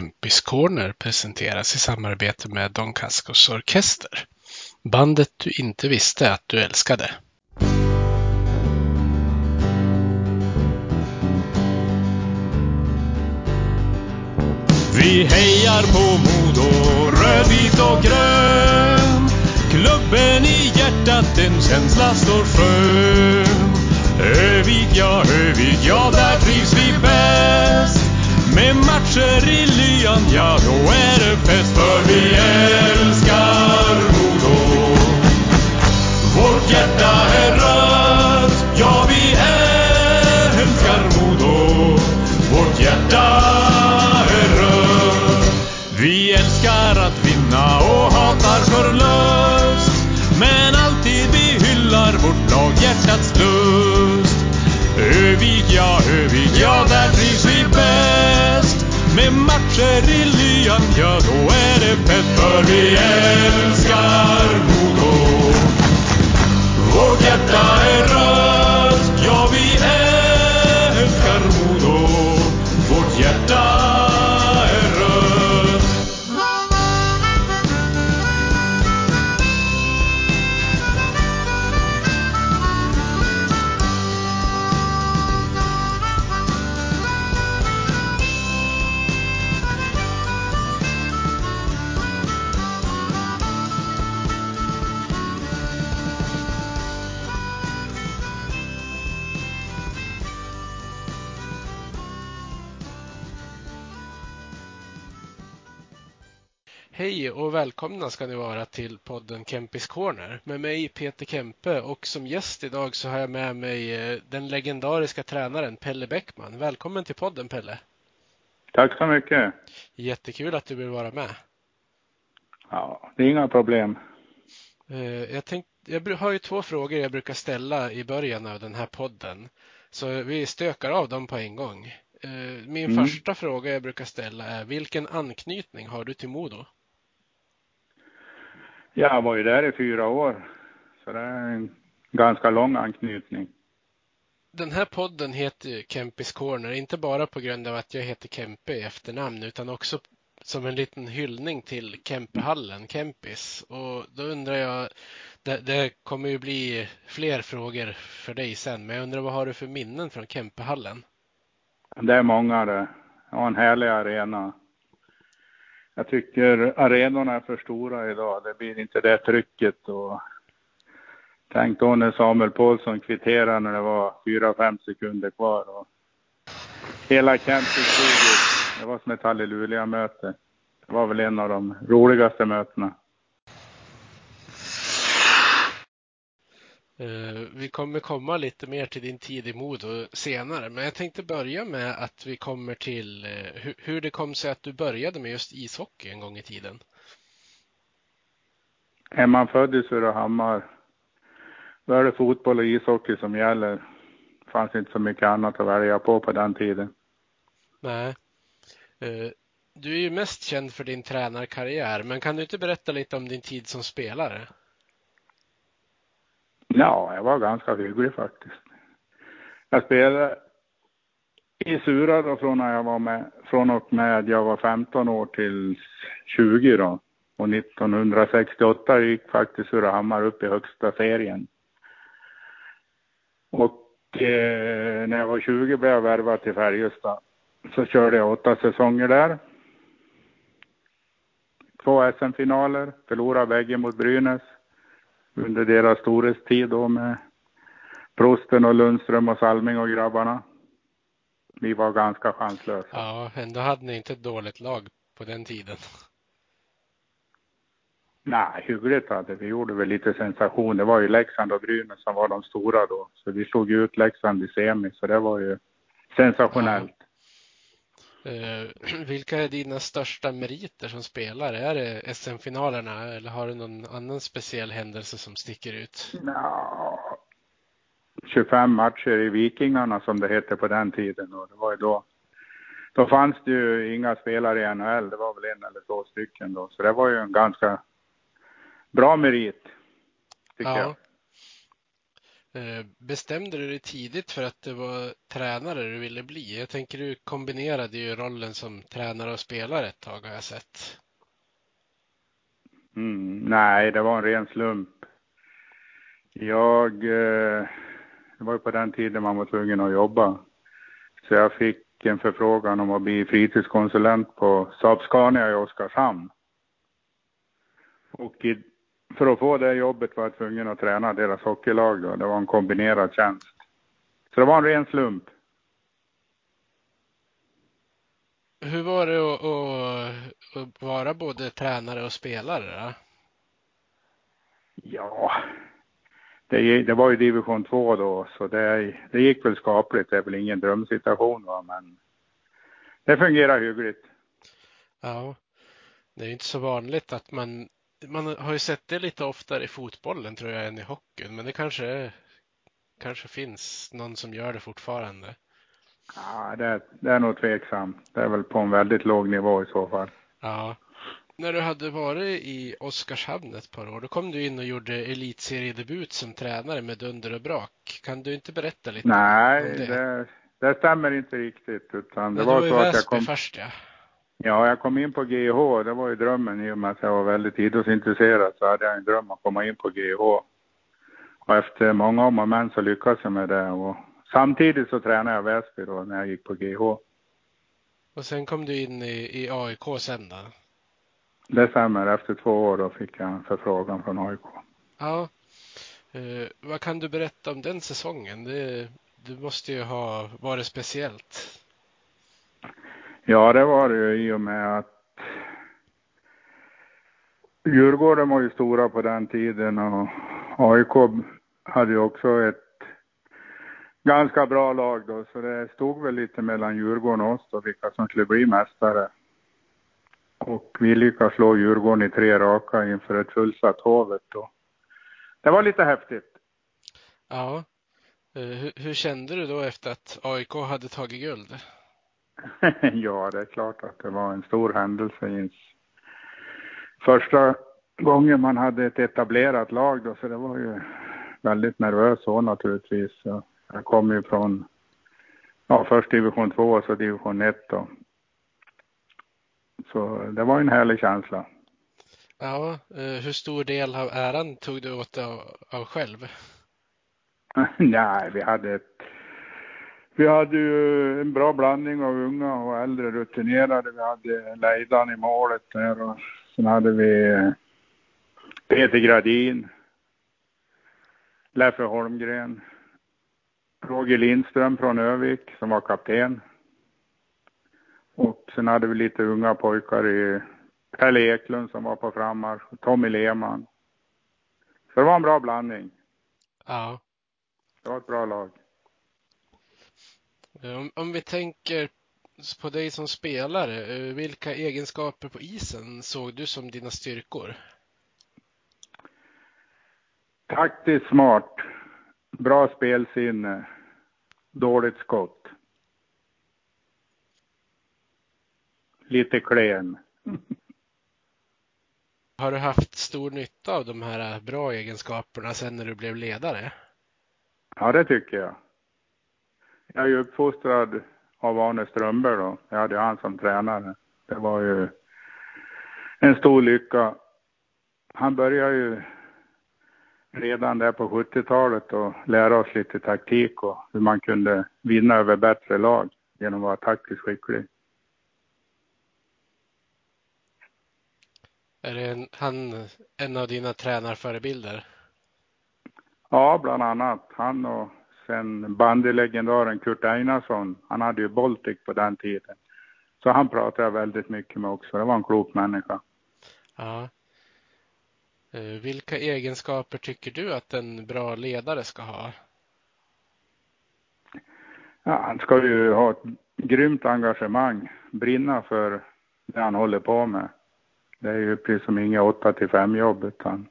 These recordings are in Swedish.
Kempis Corner presenteras i samarbete med Don Cascos Orkester. Bandet du inte visste att du älskade. Vi hejar på Modo, rödvit och grön. Klubben i hjärtat, en känsla står skön. Övik, ja, Övik, ja, där. Med matcher i lyan, ja, då är det fest. För vi är. Med matcher lyan, ja, då är det fett. För vi älskar välkomna ska ni vara till podden Kempis Corner med mig Peter Kempe och som gäst idag så har jag med mig eh, den legendariska tränaren Pelle Bäckman. Välkommen till podden Pelle! Tack så mycket. Jättekul att du vill vara med. Ja, det är inga problem. Eh, Jag, tänkt, jag har ju två frågor jag brukar ställa i början av den här podden. Så vi stökar av dem på en gång. Eh, Min Mm. första fråga jag brukar ställa är vilken anknytning har du till Modo? Jag var ju där i fyra år, så det är en ganska lång anknytning. Den här podden heter ju Kempis Corner, inte bara på grund av att jag heter Kempe i efternamn utan också som en liten hyllning till Kempehallen, Kempis. Och då undrar jag, det, det kommer ju bli fler frågor för dig sen, men jag undrar vad har du för minnen från Kempehallen? Det är många det. Ja, en härlig arena. Jag tycker arenorna är för stora idag. Det blir inte det trycket och Tänk då när Samuel Paulsson kvitterade när det var fyra fem sekunder kvar. Och hela campingsuget, det var som ett halleluja-möte. Det var väl en av de roligaste mötena. Vi kommer komma lite mer till din tid i Modo senare, men jag tänkte börja med att vi kommer till eh, hu- hur det kom sig att du började med just ishockey en gång i tiden. Är man född i Surahammar, då är det fotboll och ishockey som gäller. Det fanns inte så mycket annat att välja på på den tiden. Nej. Eh, Du är ju mest känd för din tränarkarriär, men kan du inte berätta lite om din tid som spelare? Ja, jag var ganska hygglig faktiskt. Jag spelade i Sura då från när jag var med, från och med jag var 15 år till 20 då. Och 1968 gick faktiskt Surahammar upp i högsta serien. Och eh, när jag var 20 blev jag värvad till Färjestad. Så körde jag åtta säsonger där. Två SM-finaler, förlorade bägge mot Brynäs under deras storhetstid då med Prosten och Lundström och Salming och grabbarna. Vi var ganska chanslösa. Ja, ändå hade ni inte ett dåligt lag på den tiden. Nej, hyggligt hade vi. gjorde väl lite sensation. Det var ju Leksand och Brynäs som var de stora då. Så vi slog ut Leksand i semi, så det var ju sensationellt. Eh, Vilka är dina största meriter som spelare? Är det SM-finalerna eller har du någon annan speciell händelse som sticker ut? Ja, 25 matcher i Vikingarna som det hette på den tiden. Och det var ju då, då fanns det ju inga spelare i NHL. Det var väl en eller två stycken då. Så det var ju en ganska bra merit, tycker jag. Eh, bestämde du dig tidigt för att det var tränare du ville bli? Jag tänker du kombinerade ju rollen som tränare och spelare ett tag har jag sett. Mm, nej, det var en ren slump. Jag, eh, det var ju på den tiden man var tvungen att jobba. Så jag fick en förfrågan om att bli fritidskonsulent på Saab-Scania i Oskarshamn. Och i, för att få det jobbet var jag tvungen att träna deras hockeylag då. Det var en kombinerad tjänst. Så det var en ren slump. Hur var det att, att, att vara både tränare och spelare? Då? Ja, det, det, var ju division 2 då, så det, det gick väl skapligt. Det är väl ingen drömsituation va, men det fungerar hyggligt. Ja, det är inte så vanligt att man man har ju sett det lite oftare i fotbollen tror jag än i hockeyn, men det kanske, kanske finns någon som gör det fortfarande. Ja, det, det är nog tveksamt. Det är väl på en väldigt låg nivå i så fall. Ja. När du hade varit i Oskarshamn ett par år, då kom du in och gjorde elitseriedebut som tränare med dunder och brak. Kan du inte berätta lite Nej, om det? det, det stämmer inte riktigt. Utan det Men var så var i att jag kom... först ja. Ja, jag kom in på GH. Det var ju drömmen i och med att jag var väldigt idrottsintresserad så hade jag en dröm att komma in på GH. Och efter många om och men så lyckades jag med det. Och samtidigt så tränade jag Väsby då när jag gick på GH. Och sen kom du in i, i AIK sen då? Det stämmer. Efter två år då fick jag en förfrågan från AIK. Ja. Eh, vad kan du berätta om den säsongen? Det, det måste ju ha varit speciellt. Ja, det var det ju i och med att Djurgården var ju stora på den tiden och AIK hade ju också ett ganska bra lag då, så det stod väl lite mellan Djurgården och oss då, vilka som skulle bli mästare. Och vi lyckades slå Djurgården i tre raka inför ett fullsatt Hovet då. Det var lite häftigt. Ja. Eh, hur, hur kände du då efter att AIK hade tagit guld? ja, det är klart att det var en stor händelse. Första gången man hade ett etablerat lag då, så det var ju väldigt nervöst så naturligtvis. Jag kom ju från, ja, först division 2 och så division 1 då. Så det var en härlig känsla. Ja, eh, hur stor del av äran tog du åt av, av själv? Nej, vi hade ett vi hade ju en bra blandning av unga och äldre rutinerade. Vi hade Leidan i målet där och sen hade vi Peter Gradin, Leffe Holmgren, Roger Lindström från Övik som var kapten. Och sen hade vi lite unga pojkar i Pelle Eklund som var på frammarsch, Tommy Lehmann. Så det var en bra blandning. Ja. Det var ett bra lag. Om, om vi tänker på dig som spelare, eh, vilka egenskaper på isen såg du som dina styrkor? Taktiskt smart, bra spelsinne, dåligt skott. Lite klen. Har du haft stor nytta av de här bra egenskaperna sen när du blev ledare? Ja, det tycker jag. Jag är ju uppfostrad av Arne Strömberg då. Jag hade han som tränare. Det var ju en stor lycka. Han började ju redan där på 70-talet och lära oss lite taktik och hur man kunde vinna över bättre lag genom att vara taktiskt skicklig. Är det en, han en av dina tränarförebilder? Ja, bland annat. Han och sen bandylegendaren Kurt Einarsson. Han hade ju Baltic på den tiden. Så han pratade jag väldigt mycket med också. Det var en klok människa. Ja. Eh, vilka egenskaper tycker du att en bra ledare ska ha? Ja, han ska ju ha ett grymt engagemang, brinna för det han håller på med. Det är ju precis som inget 8 till 5 jobb utan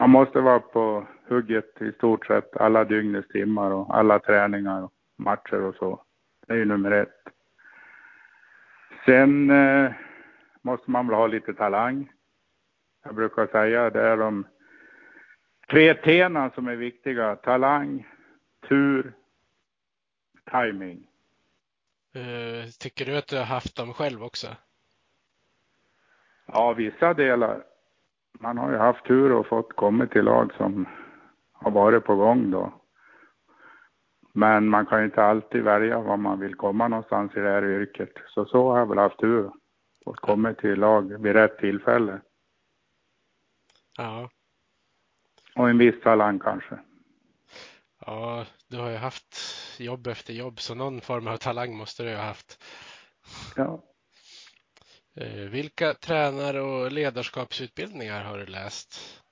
man måste vara på hugget i stort sett alla dygnets timmar och alla träningar och matcher och så. Det är ju nummer ett. Sen eh, måste man väl ha lite talang. Jag brukar säga det är de tre T som är viktiga. Talang, tur, timing. Uh, tycker du att du har haft dem själv också? Ja, vissa delar. Man har ju haft tur och fått komma till lag som har varit på gång då. Men man kan ju inte alltid välja var man vill komma någonstans i det här yrket. Så så har jag väl haft tur. Fått komma till lag vid rätt tillfälle. Ja. Och en viss talang kanske. Ja, du har ju haft jobb efter jobb så någon form av talang måste du ha haft. Ja. Eh, vilka tränar och ledarskapsutbildningar har du läst?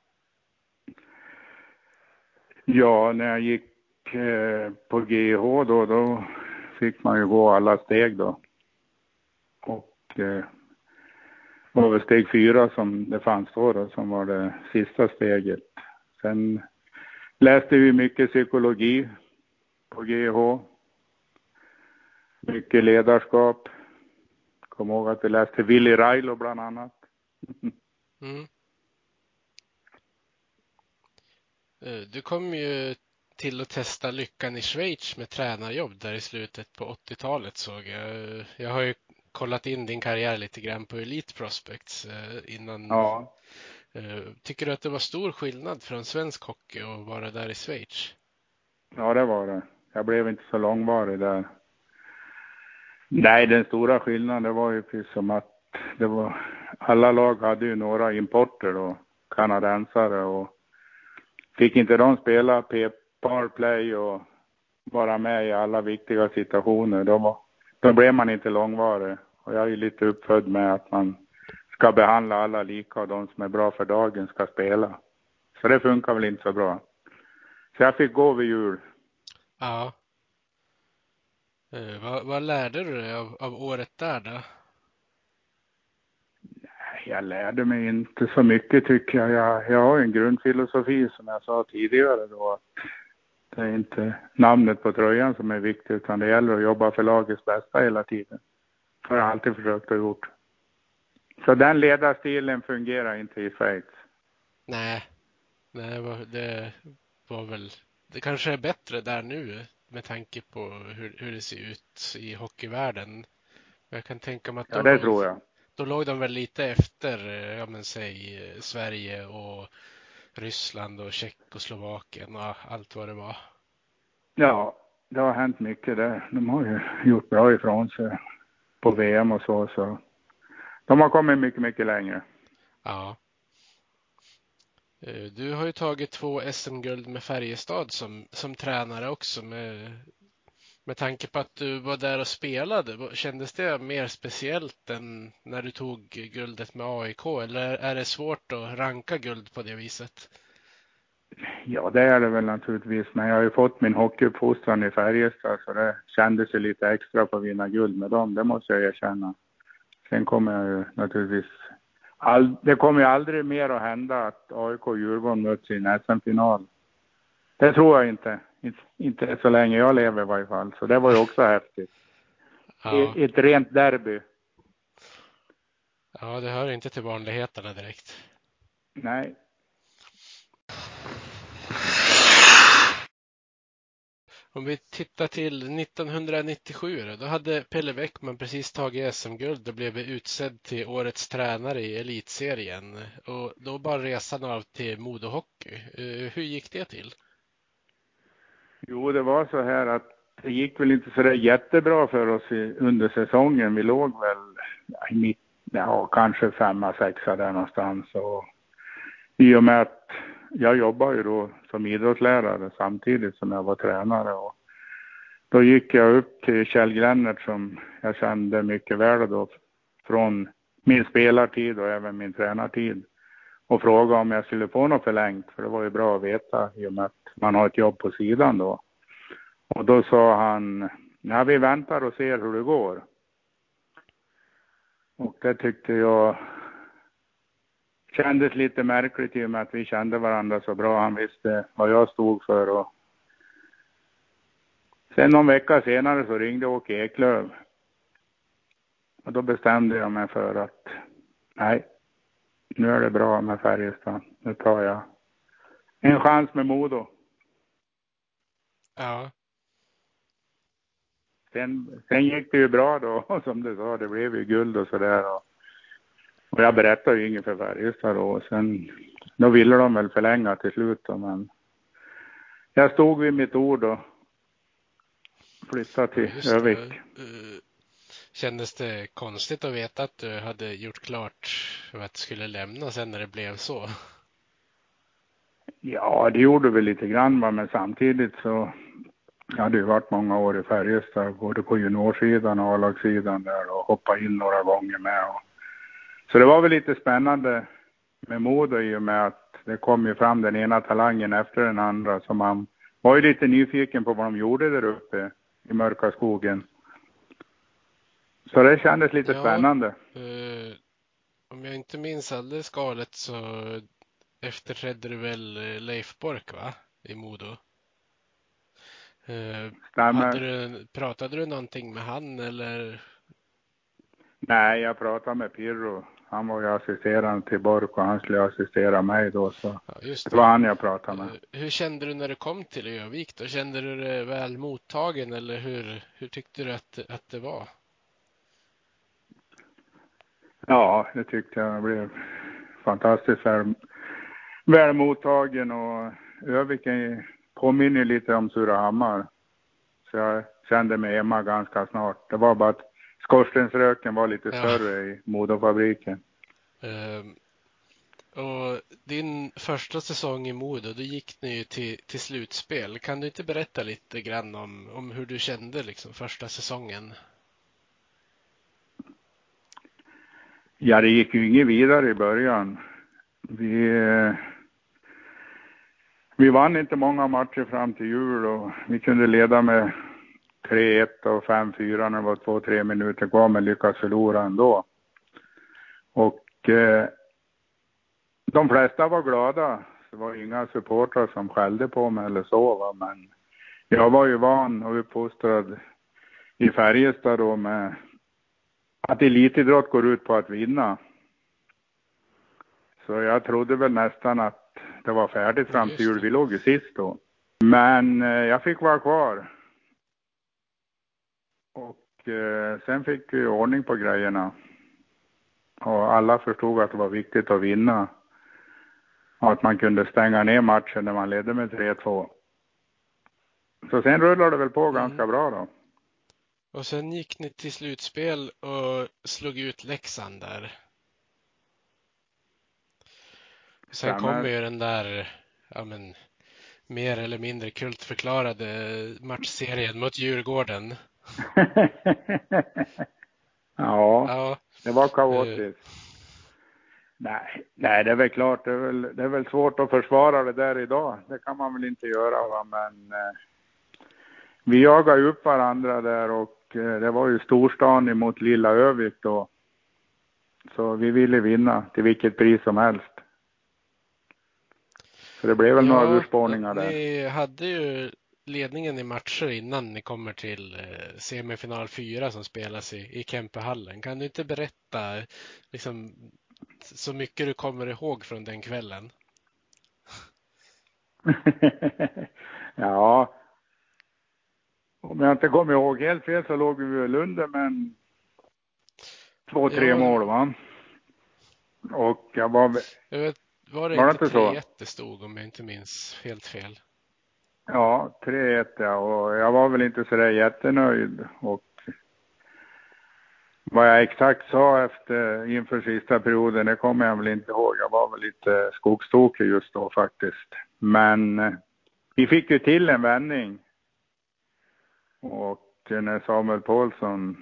Ja, när jag gick eh, på GH då, då fick man ju gå alla steg då. Och det var väl steg fyra som det fanns då, då som var det sista steget. Sen läste vi mycket psykologi på GH. Mycket ledarskap. Kom ihåg att vi läste Willy Railo bland annat. Mm. Eh, du kom ju till att testa lyckan i Schweiz med tränarjobb där i slutet på 80-talet såg jag. Jag har ju kollat in din karriär lite grann på Elite Prospects eh, innan. Ja. Eh, tycker du att det var stor skillnad från svensk hockey att vara där i Schweiz? Ja, det var det. Jag blev inte så långvarig där. Nej, den stora skillnaden var ju precis som att det var, alla lag hade ju några importer då, kanadensare och fick inte de spela powerplay och vara med i alla viktiga situationer, då, var, då blev man inte långvarig. Och jag är ju lite uppfödd med att man ska behandla alla lika och de som är bra för dagen ska spela. Så det funkar väl inte så bra. Så jag fick gå vid jul. Ja. Eh, vad, vad, lärde du dig av, av året där då? Jag lärde mig inte så mycket tycker jag. Jag, jag har en grundfilosofi som jag sa tidigare då det är inte namnet på tröjan som är viktigt utan det gäller att jobba för lagets bästa hela tiden. Det har jag alltid försökt att gjort. Så den ledarstilen fungerar inte i Schweiz. Nej, Nej det var väl, det kanske är bättre där nu med tanke på hur, hur det ser ut i hockeyvärlden. Jag kan tänka mig att ja, det tror jag. Då låg de väl lite efter, ja men säg Sverige och Ryssland och Tjeckoslovakien och allt vad det var. Ja, det har hänt mycket där. De har ju gjort bra ifrån sig på VM och så, så de har kommit mycket, mycket längre. Ja. Eh, du har ju tagit två SM-guld med Färjestad som, som tränare också med, med tanke på att du var där och spelade. Kändes det mer speciellt än när du tog guldet med AIK eller är det svårt att ranka guld på det viset? Ja, det är det väl naturligtvis, men jag har ju fått min hockeyuppfostran i Färjestad så det kändes ju lite extra på att vinna guld med dem, det måste jag erkänna. Sen kommer jag ju naturligtvis All, det kommer ju aldrig mer att hända att AIK och Djurgården möts i en SM-final. Det tror jag inte. inte. Så länge jag lever i varje fall. Så det var ju också häftigt. Ja. Ett rent derby. Ja, det hör inte till vanligheterna direkt. Nej, Om vi tittar till 1997 då hade Pelle Bäckman precis tagit SM-guld och blev utsedd till årets tränare i elitserien. Och då bar resan av till Modo Hockey. Eh, hur gick det till? Jo, det var så här att det gick väl inte så där jättebra för oss under säsongen. Vi låg väl i mitt, ja, kanske femma, sexa där någonstans. Och I och med att jag jobbade ju då som idrottslärare samtidigt som jag var tränare. Och då gick jag upp till Kjell Grennert som jag kände mycket väl då från min spelartid och även min tränartid och frågade om jag skulle få något förlängt för det var ju bra att veta i och med att man har ett jobb på sidan då. Och då sa han, ja vi väntar och ser hur det går. Och det tyckte jag kändes lite märkligt i och med att vi kände varandra så bra. Han visste vad jag stod för och sen någon vecka senare så ringde Åke Eklöf. Och då bestämde jag mig för att nej, nu är det bra med Färjestad. Nu tar jag en chans med Modo. Ja. Sen, sen gick det ju bra då, som du sa, det blev ju guld och sådär. Och, och jag berättade ju inget för Färjestad då. Sen, då ville de väl förlänga till slut då, men jag stod vid mitt ord och flyttade till Just. Övik. Eh, Kändes det konstigt att veta att du hade gjort klart att du skulle lämna sen när det blev så? Ja, det gjorde väl lite grann men samtidigt så jag hade ju varit många år i Färjestad, både på juniorsidan och A-lagssidan där och hoppat in några gånger med. Och, så det var väl lite spännande med Modo i och med att det kom ju fram den ena talangen efter den andra så man var ju lite nyfiken på vad de gjorde där uppe i mörka skogen. Så det kändes lite Ja. spännande. Eh, om jag inte minns alldeles galet så efterträdde du väl eh, Leif Bork va? I Modo? Eh, du, pratade du någonting med han eller? Nej, jag pratade med Pirro. Han var ju assisterande till Bork och han skulle assistera mig då så Ja, just det var han jag pratade med. Hur kände du när du kom till Övik då? Kände du dig väl mottagen eller hur, hur tyckte du att, att det var? Ja, det tyckte jag blev fantastiskt väl, väl mottagen och Övik påminner lite om Surahammar. Så jag kände mig hemma ganska snart. Det var bara att skorstensröken var lite Ja. större i Modofabriken. Ehm, och din första säsong i Modo, då gick ni ju till, till slutspel. Kan du inte berätta lite grann om, om hur du kände liksom första säsongen? Ja, det gick ju inget vidare i början. Vi, vi vann inte många matcher fram till jul och vi kunde leda med 3-1 och 5-4 när det var två, tre minuter kvar men lyckades förlora ändå. Och eh, de flesta var glada. Det var inga supportrar som skällde på mig eller så va? men jag var ju van och uppfostrad i Färjestad då med att elitidrott går ut på att vinna. Så jag trodde väl nästan att det var färdigt fram till jul. Vi låg ju sist då. Men eh, jag fick vara kvar. Och eh, sen fick vi ordning på grejerna. Och alla förstod att det var viktigt att vinna. Och att man kunde stänga ner matchen när man ledde med 3-2. Så sen rullade det väl på Mm. ganska bra då. Och sen gick ni till slutspel och slog ut Leksand där. Sen Stämmer. kom ju den där, ja men, mer eller mindre kultförklarade matchserien mot Djurgården. ja. Ja, Det var kaotiskt. Nej, nej, det är väl klart. Det är väl, det är väl svårt att försvara det där idag. Det kan man väl inte göra, va? men eh, vi jagade upp varandra där och eh, det var ju storstan emot lilla Övik då. Så vi ville vinna till vilket pris som helst. Så det blev väl några urspårningar där. Ni hade ju ledningen i matcher innan ni kommer till eh, semifinal 4 som spelas i, i Kempehallen. Kan du inte berätta liksom, så mycket du kommer ihåg från den kvällen? ja. Om jag inte kommer ihåg helt fel så låg vi väl under men två, tre Ja. mål va. Och jag var Jag vet, var det Var inte inte så? 3-1 det stod om jag inte minns helt fel? Ja, 3-1 ja. Och jag var väl inte sådär jättenöjd. Och vad jag exakt sa efter, inför sista perioden, det kommer jag väl inte ihåg. Jag var väl lite skogstokig just då faktiskt. Men eh, vi fick ju till en vändning. Och när Samuel Paulsson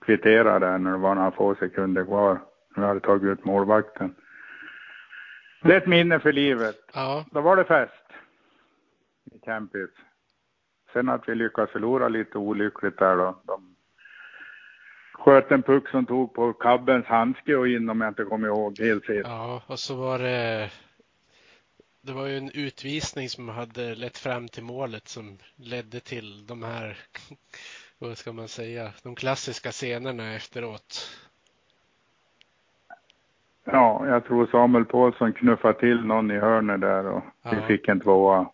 kvitterade när det var några få sekunder kvar. Vi hade tagit ut målvakten. Det är ett minne för livet. Ja, Då var det fest i Campis. Sen att vi lyckades förlora lite olyckligt där då. De sköt en puck som tog på Kabbens handske och in om jag inte kommer ihåg helt fel. ja, och så var det det var ju en utvisning som hade lett fram till målet som ledde till de här, vad ska man säga, de klassiska scenerna efteråt. Ja, jag tror Samuel Paulsson knuffade till någon i hörnet där och Ja. vi fick en tvåa.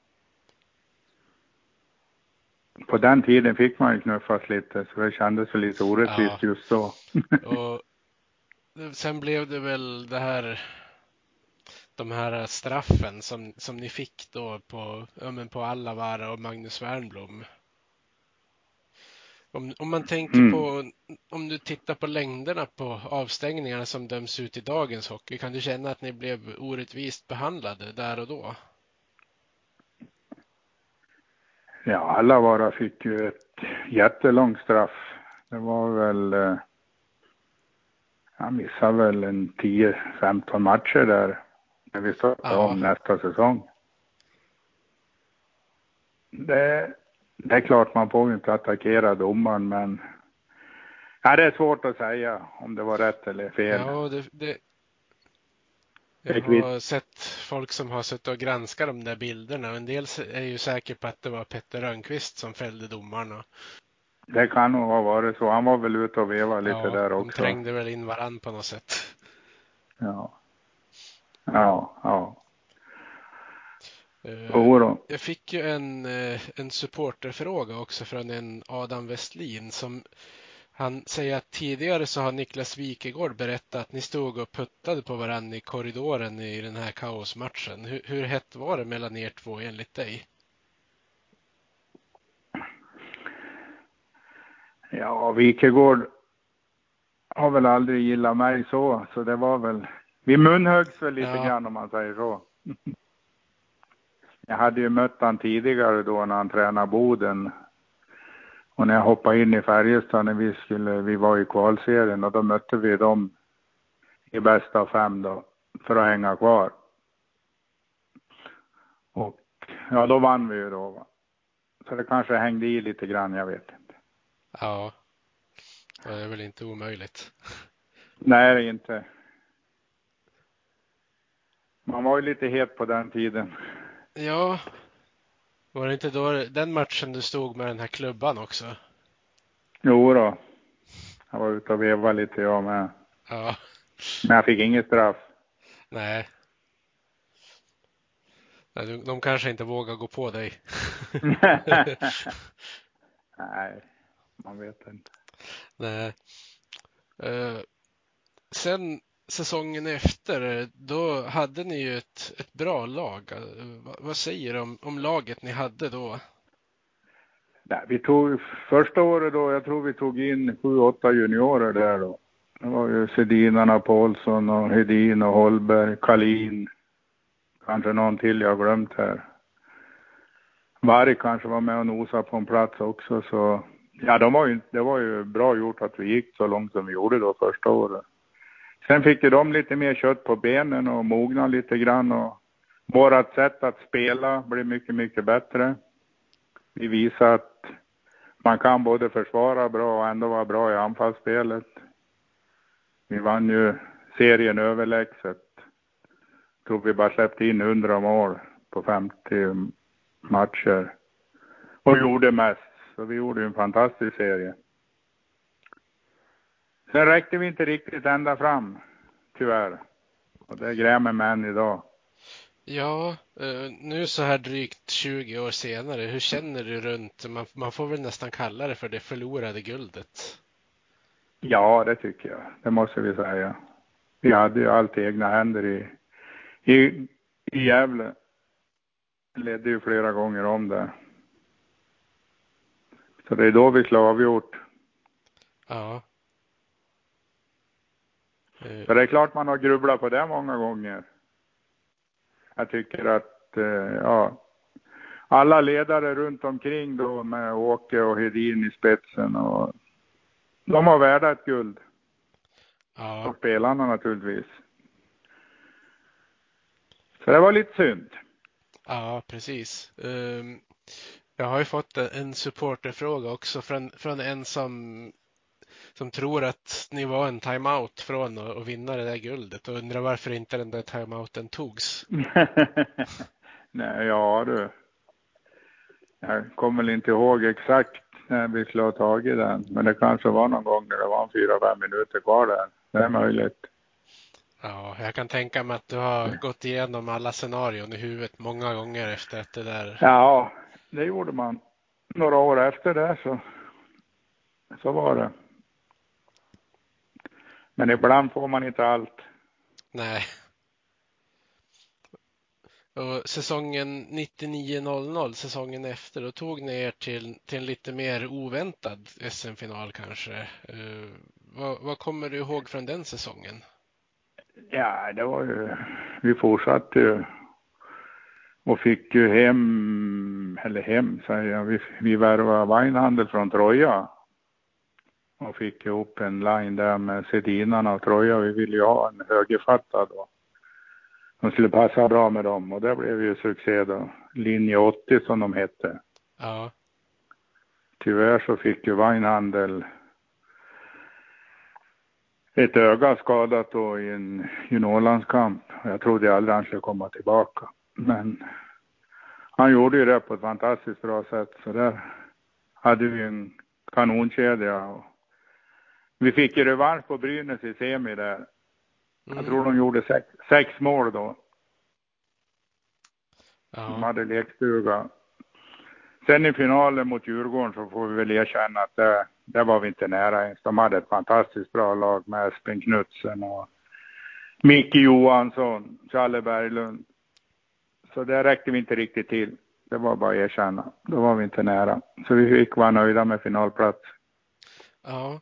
På den tiden fick man ju knuffas lite så det kändes väl lite orättvist Ja. just så. Och sen blev det väl det här de här straffen som, som ni fick då på, ja, men på Allavara och Magnus Wernbloom. Om, om man tänker Mm. på, om du tittar på längderna på avstängningarna som döms ut i dagens hockey, kan du känna att ni blev orättvist behandlade där och då? Ja, alla vara fick ju ett jättelångt straff. Det var väl, eh, han missade väl en 10-15 matcher där när vi startade Ja. om nästa säsong. Det, det är klart man får inte attackera domaren men ja, det är svårt att säga om det var rätt eller fel. Ja, det, det, jag har sett folk som har suttit och granskat de där bilderna en del är ju säker på att det var Petter Rönnqvist som fällde domarna. Det kan nog ha varit så. Han var väl ute och vevade lite ja, där de också. trängde väl in varann på något sätt. Ja. Ja, ja. Då. Jag fick ju en, eh, en supporterfråga också från en Adam Westlin som han säger att tidigare så har Niklas Wikegård berättat att ni stod och puttade på varandra i korridoren i den här kaosmatchen. Hur, hur hett var det mellan er två enligt dig? Ja, Wikegård har väl aldrig gillat mig så, så det var väl, vi munhöggs väl lite Ja. grann om man säger så. Jag hade ju mött han tidigare då när han tränade Boden. Och när jag hoppade in i Färjestad när vi skulle, vi var i kvalserien och då mötte vi dem i bästa av fem då, för att hänga kvar. Och ja, då vann vi ju då va. Så det kanske hängde i lite grann, jag vet inte. Ja, det är väl inte omöjligt. Nej, det är inte. Man var ju lite het på den tiden. Ja, var det inte då den matchen du stod med den här klubban också? Jo då. Jag var ute och vevade lite jag med. Ja, Men jag fick inget straff. nej. De kanske inte vågar gå på dig. Nej, man vet inte. Nej. Eh, sen säsongen efter, då hade ni ju ett, ett bra lag. Vad, vad säger du om, om laget ni hade då? Nej, vi tog första året då, jag tror vi tog in sju, åtta juniorer där då. Det var ju Sedinarna, Paulsson och Hedin och Holberg, Kalin. Kanske någon till jag har glömt här. Varg kanske var med och nosade på en plats också så. Ja, de var ju, det var ju bra gjort att vi gick så långt som vi gjorde då första året. Sen fick ju de lite mer kött på benen och mogna lite grann och vårat sätt att spela blev mycket, mycket bättre. Vi visade att man kan både försvara bra och ändå vara bra i anfallsspelet. Vi vann ju serien överlägset. Tror vi bara släppte in 100 mål på 50 matcher. Och gjorde mest. Så vi gjorde ju en fantastisk serie. Sen räckte vi inte riktigt ända fram, tyvärr. Och det grämer mig än idag. Ja, eh, nu så här drygt 20 år senare, hur känner du runt, man, man får väl nästan kalla det för det förlorade guldet? Ja, det tycker jag. Det måste vi säga. Vi hade ju allt i egna händer i, i, i Gävle. Ledde ju flera gånger om det. Så det är då vi skulle ha avgjort. Ja. Eh, Så det är klart man har grubblat på det många gånger. Jag tycker att, eh, ja, alla ledare runt omkring då med Åke och Hedin i spetsen och de har värda ett guld. Ja, Och spelarna naturligtvis. Så det var lite synd. ja, precis. Ehm, Jag har ju fått en- en supporterfråga också från, från en som, som tror att ni var en timeout från att vinna det där guldet och undrar varför inte den där timeouten togs. Nej, ja du. Jag kommer väl inte ihåg exakt när vi skulle ha tagit den. Men det kanske var någon gång när det var fyra, fem minuter kvar där. Det är möjligt. Ja, jag kan tänka mig att du har gått igenom alla scenarion i huvudet många gånger efter att det där. Ja, det gjorde man. Några år efter det så, så var det. Men ibland får man inte allt. Nej. Och säsongen 99-00, säsongen efter, då tog ni er till, till en lite mer oväntad SM-final kanske. Uh, vad, vad, kommer du ihåg från den säsongen? Ja, det var ju, vi fortsatte ju och fick ju hem, eller hem säger jag, vi, vi värvade Weinhandel från Troja och fick ihop en line där med Sedinarna och Troja. Vi ville ju ha en högerfattad och de skulle passa bra med dem och det blev ju succé då. Linje 80 som de hette. Ja. Tyvärr så fick ju Weinhandel ett öga skadat då i en juniorlandskamp. Jag trodde aldrig han skulle komma tillbaka. Men han gjorde ju det på ett fantastiskt bra sätt. Så där hade vi en kanonkedja. Vi fick ju revansch på Brynäs i semi där. Jag mm. tror de gjorde sex, sex mål då. Ja. De hade lekstuga. Sen i finalen mot Djurgården så får vi väl erkänna att det, det var vi inte nära ens. De hade ett fantastiskt bra lag med Espen Knutsen och Micke Johansson, Challe Berglund. Så det räckte vi inte riktigt till. Det var bara att erkänna. Då var vi inte nära. Så vi fick vara nöjda med finalplats. Ja.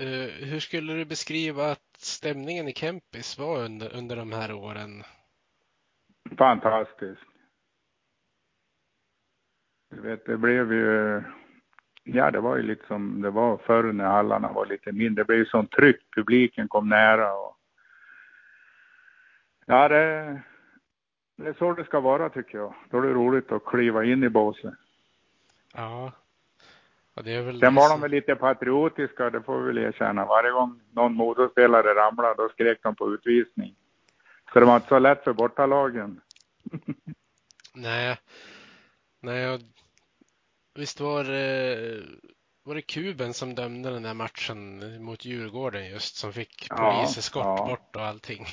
Uh, hur skulle du beskriva att stämningen i Kempis var under, under de här åren? Fantastiskt. Du vet, det blev ju, ja det var ju lite som det var förr när hallarna var lite mindre. Det blev ju sånt tryck, publiken kom nära och ja det, det är så det ska vara tycker jag. Då är det roligt att kliva in i båset. Ja. Ja det är väl Sen var de väl lite patriotiska, det får vi väl erkänna. Varje gång någon motorspelare ramlade, då skrek de på utvisning. Så det var inte så lätt för bortalagen. Nej, nej, visst var det, var det Kuben som dömde den där matchen mot Djurgården just som fick poliseskort ja, ja. bort och allting?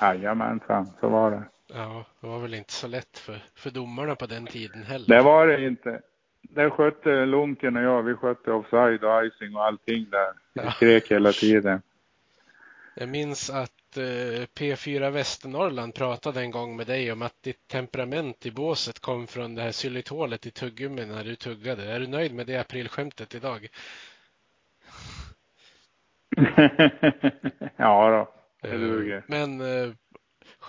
Jajamensan, så var det. Ja, det var väl inte så lätt för, för domarna på den tiden heller. Det var det inte. Det skötte Lunken och jag, vi skötte offside och icing och allting där. Vi ja. skrek hela tiden. Jag minns att Eh, P4 Västernorrland pratade en gång med dig om att ditt temperament i båset kom från det här xylitolet i tuggummi när du tuggade. Är du nöjd med det aprilskämtet idag? ja då, det duger. Men eh,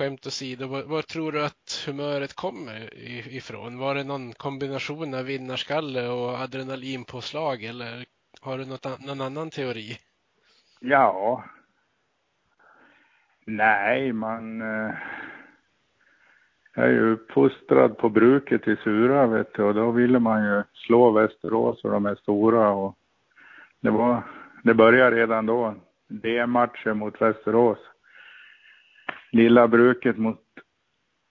skämt åsido, var, var tror du att humöret kommer ifrån? Var det någon kombination av vinnarskalle och adrenalinpåslag eller har du något, någon annan teori? Ja, Nej, man Jag är ju uppfostrad på bruket i Sura vet du, och då ville man ju slå Västerås och de är stora och det var, det började redan då. D-matcher mot Västerås. Lilla bruket mot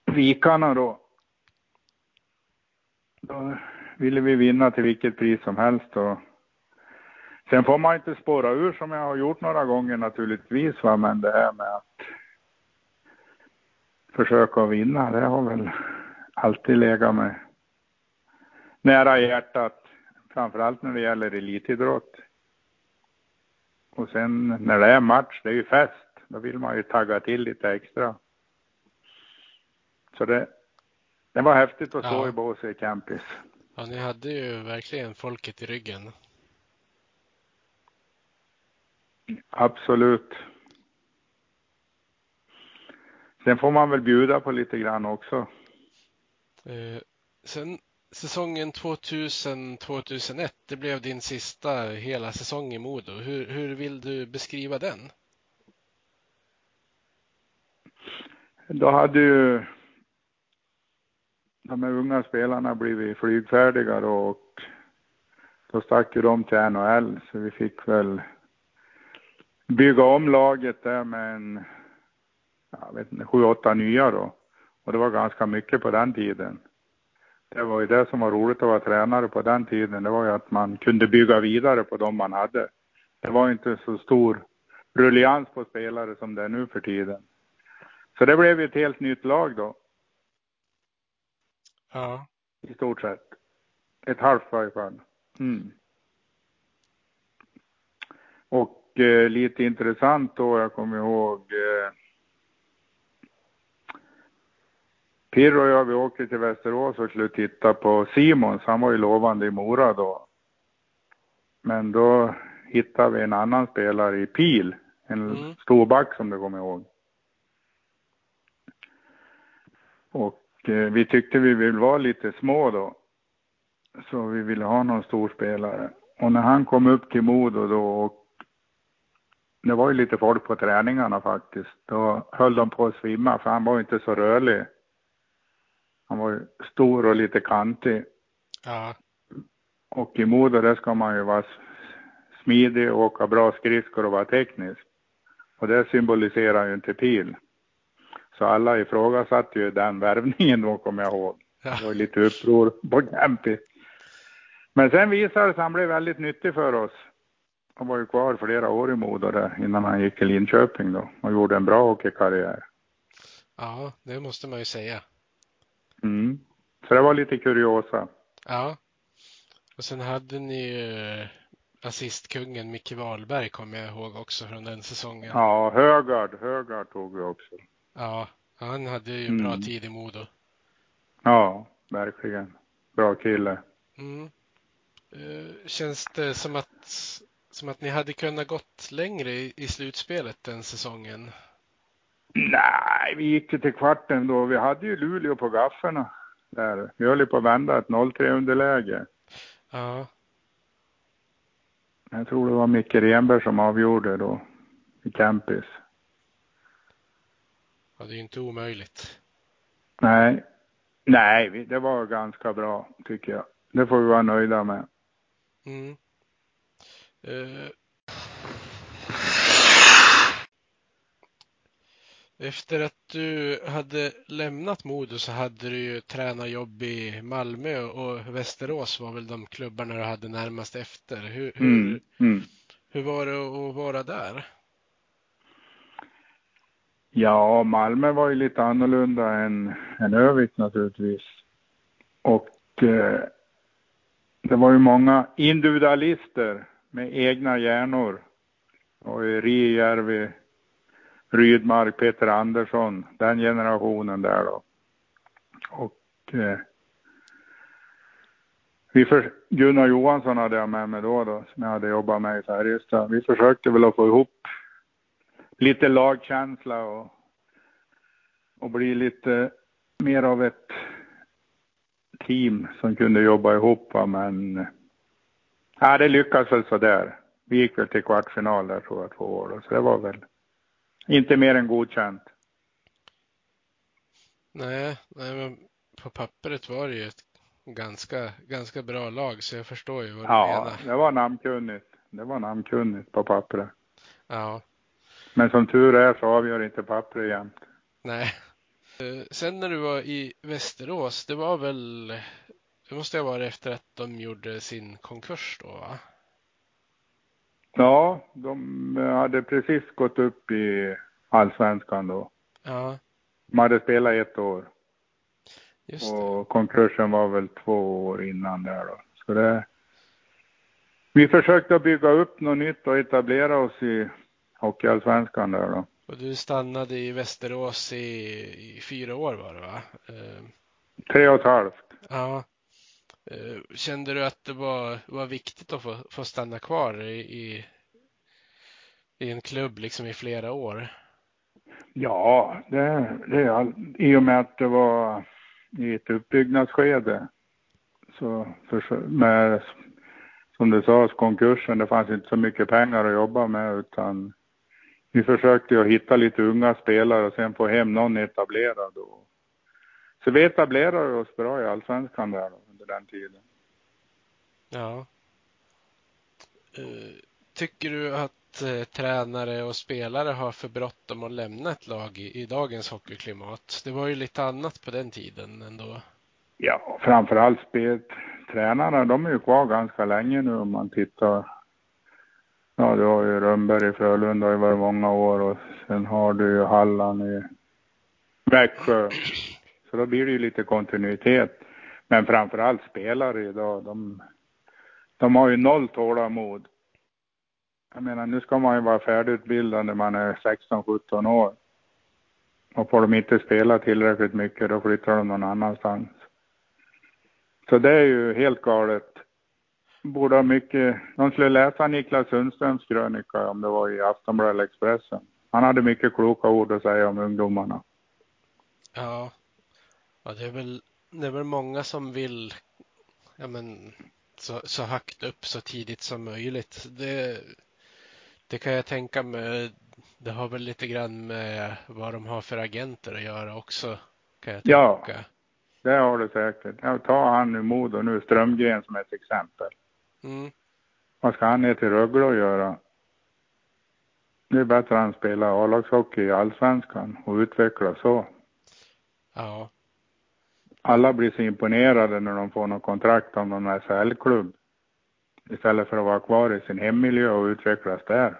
Vikarna då. Då ville vi vinna till vilket pris som helst och Sen får man inte spåra ur som jag har gjort några gånger naturligtvis va, men det här med att försöka vinna, det har väl alltid legat mig nära hjärtat. Framförallt när det gäller elitidrott. Och sen när det är match, det är ju fest, då vill man ju tagga till lite extra. Så det, det var häftigt att stå ja. i båset i campis. Ja, ni hade ju verkligen folket i ryggen. Absolut. Sen får man väl bjuda på lite grann också. Eh, sen säsongen 2000-2001, det blev din sista hela säsong i Modo. Hur, hur vill du beskriva den? Då hade ju de här unga spelarna blivit flygfärdiga och då stack ju de till NHL så vi fick väl bygga om laget där med en, jag vet inte, sju, åtta nya då. Och det var ganska mycket på den tiden. Det var ju det som var roligt att vara tränare på den tiden. Det var ju att man kunde bygga vidare på de man hade. Det var inte så stor rullians på spelare som det är nu för tiden. Så det blev ett helt nytt lag då. Ja. I stort sett. Ett halvt i varje fall. Mm. Och eh, lite intressant då, jag kommer ihåg eh, Pirro och jag, vi åkte till Västerås och skulle titta på Simons. Han var ju lovande i Mora då. Men då hittade vi en annan spelare i Pil. En mm. storback som du kommer ihåg. Och eh, vi tyckte vi ville vara lite små då. Så vi ville ha någon stor spelare. Och när han kom upp till Modo då och det var ju lite folk på träningarna faktiskt. Då höll de på att svimma för han var ju inte så rörlig. Han var ju stor och lite kantig. Ja. Och i Modo där ska man ju vara smidig och åka bra skridskor och vara teknisk. Och det symboliserar ju inte pil. Så alla ifrågasatte ju den värvningen då, kommer jag ihåg. Ja. Det var lite uppror på Campi. Men sen visade det sig att han blev väldigt nyttig för oss. Han var ju kvar flera år i Modo där innan han gick till Linköping då och gjorde en bra hockeykarriär. Ja, det måste man ju säga. Mm. Så det var lite kuriosa. Ja. Och sen hade ni ju assistkungen Micke Wahlberg kommer jag ihåg också från den säsongen. Ja, Högard, Högard tog vi också. Ja, han hade ju en bra mm. tid i Modo. Ja, verkligen. Bra kille. Mm. Uh, känns det som att, som att ni hade kunnat gått längre i, i slutspelet den säsongen? Nej, vi gick ju till kvarten då. Vi hade ju Luleå på gafferna. Där. Vi höll ju på att vända ett 0-3 underläge. Ja. Jag tror det var Micke Renberg som avgjorde då i Campis. Ja, det är ju inte omöjligt. Nej, nej, det var ganska bra tycker jag. Det får vi vara nöjda med. Mm. Uh, Efter att du hade lämnat Modo så hade du ju tränarjobb i Malmö och Västerås var väl de klubbarna du hade närmast efter. Hur, hur, mm, mm. hur var det att vara där? Ja, Malmö var ju lite annorlunda än, än Övik naturligtvis. Och eh, det var ju många individualister med egna hjärnor. Och Rijärvi, Rydmark, Peter Andersson, den generationen där då. Och eh, vi för, Gunnar Johansson hade jag med mig då, då som jag hade jobbat med i Färjestad. Vi försökte väl att få ihop lite lagkänsla och, och bli lite mer av ett team som kunde jobba ihop. Men ja, det lyckades väl sådär. Vi gick väl till kvartsfinal där tror jag två år då, så det var väl inte mer än godkänt. Nej, nej men på pappret var det ju ett ganska, ganska bra lag så jag förstår ju vad du ja, menar. Ja, det var namnkunnigt. Det var namnkunnigt på pappret. Ja. Men som tur är så avgör inte pappret jämt. Nej. Eh, sen när du var i Västerås, det var väl, det måste ha varit efter att de gjorde sin konkurs då va? Ja, de hade precis gått upp i allsvenskan då. Ja. De hade spelat ett år. Just det. Och konkursen var väl två år innan där då. Så det... Vi försökte bygga upp något nytt och etablera oss i Hockeyallsvenskan där då. Och du stannade i Västerås i, i fyra år var det va? Eh... Tre och ett halvt. Ja. Eh, kände du att det var, var viktigt att få, få stanna kvar i, i, i en klubb liksom i flera år? Ja, det, det all, i och med att det var i ett uppbyggnadsskede. Så för, med, som du sa, konkursen, det fanns inte så mycket pengar att jobba med utan vi försökte ju hitta lite unga spelare och sen få hem någon etablerad. Och, så vi etablerade oss bra i allsvenskan där under den tiden. Ja. Uh, tycker du att uh, tränare och spelare har för bråttom att lämna ett lag i, i dagens hockeyklimat? Det var ju lite annat på den tiden ändå. Ja, framförallt spel, tränarna, de är ju kvar ganska länge nu om man tittar. Ja, du har ju Rönnberg i Frölunda i många år och sen har du ju Halland i Växjö. Så då blir det ju lite kontinuitet. Men framförallt spelare idag, de, de har ju noll tålamod. Jag menar, nu ska man ju vara färdigutbildad när man är 16-17 år. Och får de inte spela tillräckligt mycket, då flyttar de någon annanstans. Så det är ju helt galet. Borde ha mycket, de skulle läsa Niklas Sundströms krönika om det var i Aftonbladet eller Expressen. Han hade mycket kloka ord att säga om ungdomarna. Ja, ja det, är väl, det är väl många som vill ja, men, så, så högt upp så tidigt som möjligt. Det, det kan jag tänka mig. Det har väl lite grann med vad de har för agenter att göra också. Kan jag tänka. Ja, det har det säkert. Jag tar han nu Modo nu, Strömgren som ett exempel. Mm. Vad ska han ner till Rögle och göra? Det är bättre att han spelar A-lagshockey i Allsvenskan och utvecklas så. Ja. Alla blir så imponerade när de får något kontrakt om någon SHL-klubb. Istället för att vara kvar i sin hemmiljö och utvecklas där.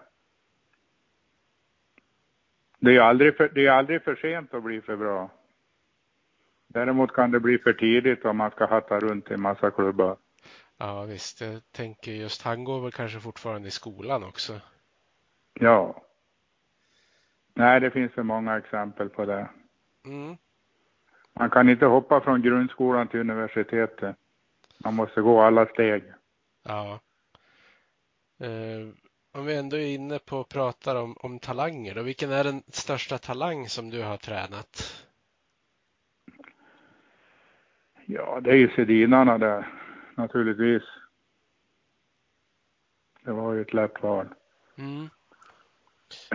Det är aldrig för, det är aldrig för sent att bli för bra. Däremot kan det bli för tidigt om man ska hatta runt i en massa klubbar. Ja visst, jag tänker just han går väl kanske fortfarande i skolan också. Ja. Nej, det finns för många exempel på det. Mm. Man kan inte hoppa från grundskolan till universitetet. Man måste gå alla steg. Ja. Eh, om vi ändå är inne på att prata om, om talanger då, vilken är den största talang som du har tränat? Ja, det är ju Sedinarna där, naturligtvis. Det var ju ett lätt val. Mm.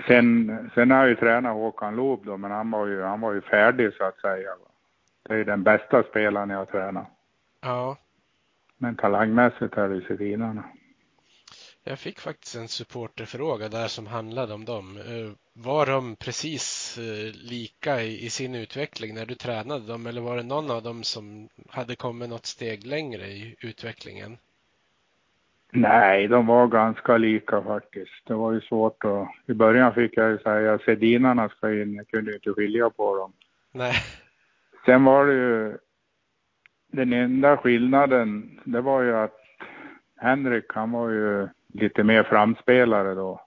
Sen, sen har jag ju tränat Håkan Loob då, men han var ju, han var ju färdig så att säga. Det är den bästa spelaren jag har tränat. Ja. Men talangmässigt är det Sedinarna. Jag fick faktiskt en supporterfråga där som handlade om dem. Eh, var de precis eh, lika i sin utveckling när du tränade dem eller var det någon av dem som hade kommit något steg längre i utvecklingen? Nej, de var ganska lika faktiskt. Det var ju svårt att... I början fick jag ju säga Sedinarna ska in. Jag kunde inte skilja på dem. Nej. Sen var det ju... Den enda skillnaden, det var ju att Henrik, han var ju lite mer framspelare då.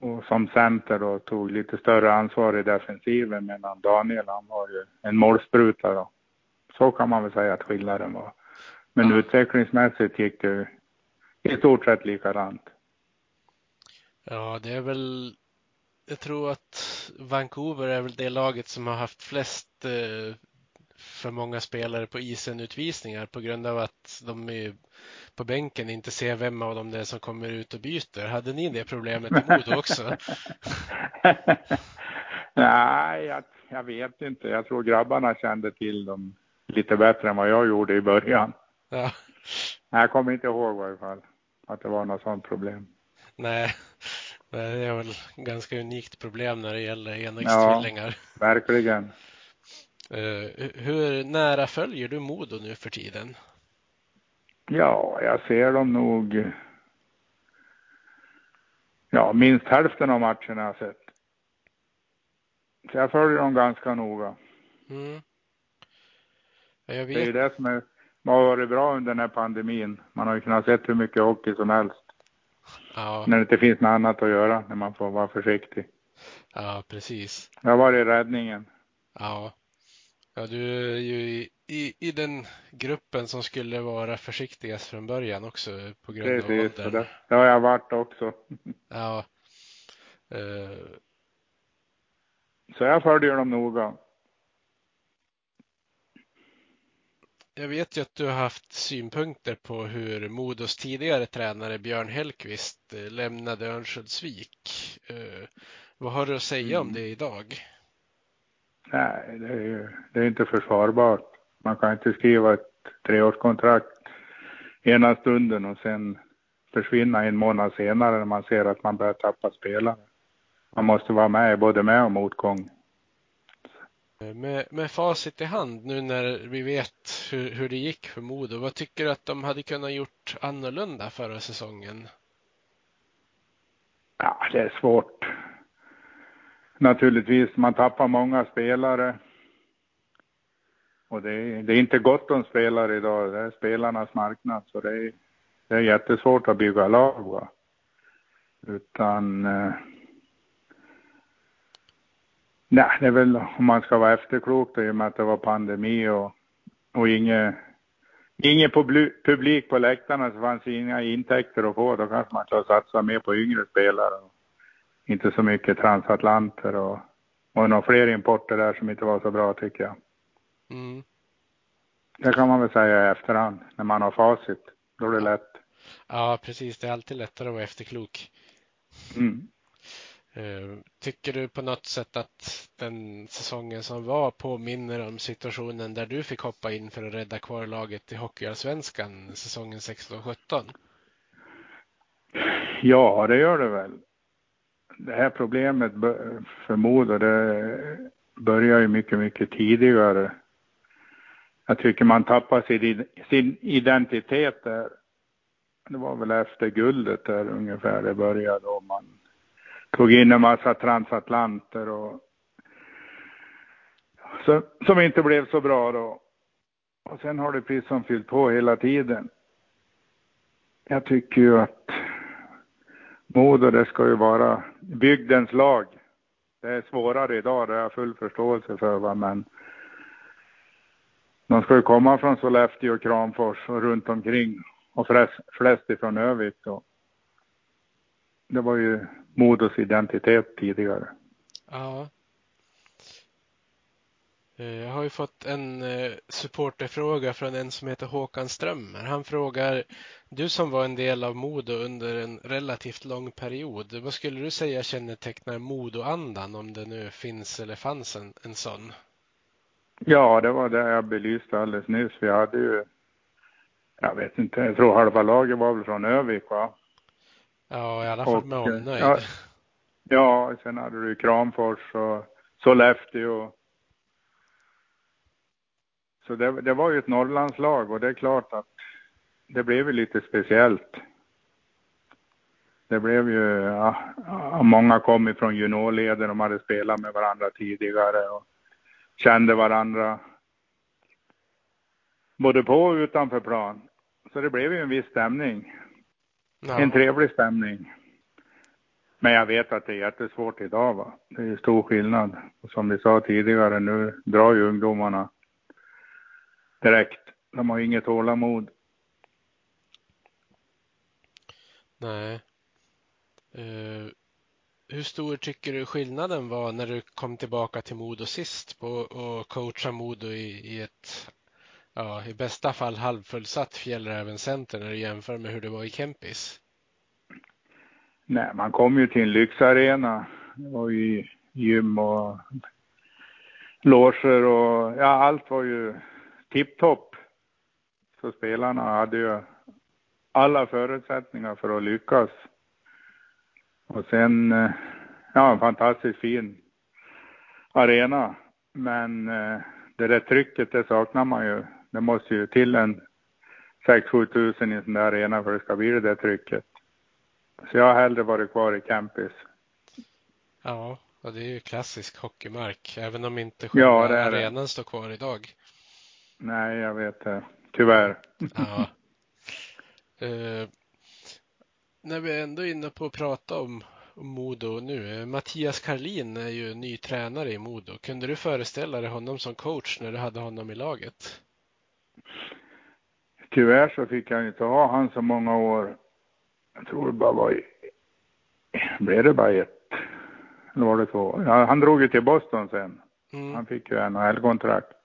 Och som center då tog lite större ansvar i defensiven medan Daniel han var ju en målspruta då. Så kan man väl säga att skillnaden var. Men Ja. utvecklingsmässigt gick det i stort sett likadant. Ja, det är väl. Jag tror att Vancouver är väl det laget som har haft flest eh, för många spelare på isen utvisningar på grund av att de på bänken inte ser vem av dem det är som kommer ut och byter. Hade ni det problemet i Modo också? Nej, jag, jag vet inte. Jag tror grabbarna kände till dem lite bättre än vad jag gjorde i början. Ja, Jag kommer inte ihåg i varje fall att det var något sånt problem. nej, det är väl ganska unikt problem när det gäller enäggstvillingar. Verkligen. Eh, hur nära följer du Modo nu för tiden? Ja, jag ser dem nog. Ja, minst hälften av matcherna jag har sett. Så jag följer dem ganska noga. Mm. Ja, Jag Det är ju det som är, har varit bra under den här pandemin. Man har ju kunnat se hur mycket hockey som helst. Ja, När det inte finns något annat att göra, när man får vara försiktig. ja, precis. Det har varit räddningen. Ja. Ja, du är ju i, i, i den gruppen som skulle vara försiktigast från början också på grund av Precis, och åldern. det, det har jag varit också. Ja. Eh, Så jag följer dem noga. Jag vet ju att du har haft synpunkter på hur Modos tidigare tränare Björn Hellkvist eh, lämnade Örnsköldsvik. Eh, Vad har du att säga om Mm. det idag? Nej, det är ju det är inte försvarbart. Man kan inte skriva ett treårskontrakt ena stunden och sen försvinna en månad senare när man ser att man börjar tappa spelare. Man måste vara med både med och motgång. Med, med facit i hand nu när vi vet hur, hur det gick för Modo, vad tycker du att de hade kunnat gjort annorlunda förra säsongen? Ja, det är svårt. Naturligtvis, man tappar många spelare. Och det är, det är inte gott om spelare idag. Det är spelarnas marknad. Så det är, det är jättesvårt att bygga lag. Va? Utan... Eh, nej, det är väl om man ska vara efterklok då, i och med att det var pandemi och, och inget ingen publik på läktarna så fanns inga intäkter att få. Då kanske man ska satsa mer på yngre spelare. Inte så mycket transatlanter och, och några fler importer där som inte var så bra tycker jag. Mm. Det kan man väl säga i efterhand när man har facit. Då är det lätt. Ja, precis. Det är alltid lättare att vara efterklok. Mm. Eh, tycker du på något sätt att den säsongen som var påminner om situationen där du fick hoppa in för att rädda kvar laget i Hockeyallsvenskan säsongen 16-17? Ja, det gör det väl. Det här problemet förmodar det börjar ju mycket, mycket tidigare. Jag tycker man tappar sin, sin identitet där. Det var väl efter guldet där ungefär det började och man tog in en massa transatlanter och så, som inte blev så bra då. Och sen har det precis som fyllt på hela tiden. Jag tycker ju att Modo, det ska ju vara bygdens lag. Det är svårare idag, det har jag full förståelse för, va? men de ska ju komma från Sollefteå och Kramfors och runt omkring och flest, flest ifrån Övik. Då. Det var ju Modos identitet tidigare. Ja. Eh, jag har ju fått en eh, supporterfråga från en som heter Håkan Strömmer. Han frågar, du som var en del av Modo under en relativt lång period, vad skulle du säga kännetecknar Modoandan om det nu finns eller fanns en, en sån? Ja, det var det jag belyste alldeles nyss. Vi hade ju, jag vet inte, jag tror halva laget var väl från Övik va? Ja, i alla fall med omnejd. Ja, ja, sen hade du Kramfors och Sollefteå. Så det, det var ju ett Norrlandslag och det är klart att det blev ju lite speciellt. Det blev ju, ja, många kom ifrån juniorleden, de hade spelat med varandra tidigare och kände varandra. Både på och utanför plan. Så det blev ju en viss stämning. Ja. En trevlig stämning. Men jag vet att det är jättesvårt idag. Va? Det är stor skillnad. Och som vi sa tidigare, nu drar ju ungdomarna direkt. De har inget tålamod. Nej. Uh, hur stor tycker du skillnaden var när du kom tillbaka till Modo sist på och coacha Modo i, i ett ja, i bästa fall halvfullsatt Fjällräven Center när du jämför med hur det var i Kempis? Nej, man kom ju till en lyxarena. Det var ju gym och loger och ja, allt var ju tipptopp. Så spelarna hade ju alla förutsättningar för att lyckas. Och sen, eh, ja, en fantastiskt fin arena. Men eh, det där trycket, det saknar man ju det måste ju till en 6-7 tusen i en sån där arena för att det ska bli det där trycket. Så jag har hellre varit kvar i campus. Ja, och det är ju klassisk hockeymark, även om inte själva ja, arenan står kvar idag. Nej, jag vet det. Tyvärr. Ja. Uh, när vi är ändå inne på att prata om, om Modo nu. Mattias Karlin är ju ny tränare i Modo. Kunde du föreställa dig honom som coach när du hade honom i laget? Tyvärr så fick jag inte ha han så många år. Jag tror det bara var, blev det bara ett? Eller var det två? Ja, han drog ju till Boston sen. Mm. Han fick ju NHL-kontrakt.